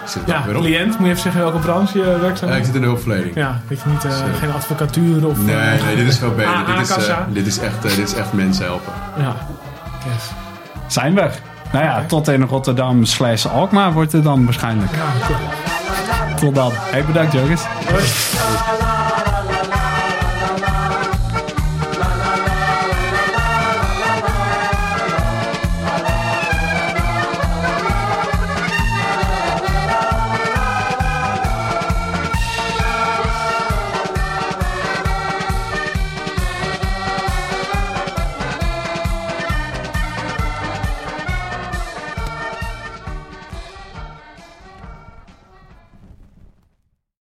zit
Ja,
ja, weer op.
cliënt. Moet je even zeggen welke branche je werkzaam
Ja, ik
bent?
zit in de hulpverlening.
Ja, dat je niet, eh, geen advocatuur of...
Nee,
eh,
nee, dit is veel beter.
Ah,
dit, is, eh, dit, is echt, eh, dit is echt mensen helpen.
Ja. Yes.
Zijn we. Nou ja, tot in Rotterdam slash Alkmaar wordt het dan waarschijnlijk.
Ja, cool.
Tot dan. Hey, bedankt jongens.
Hoi.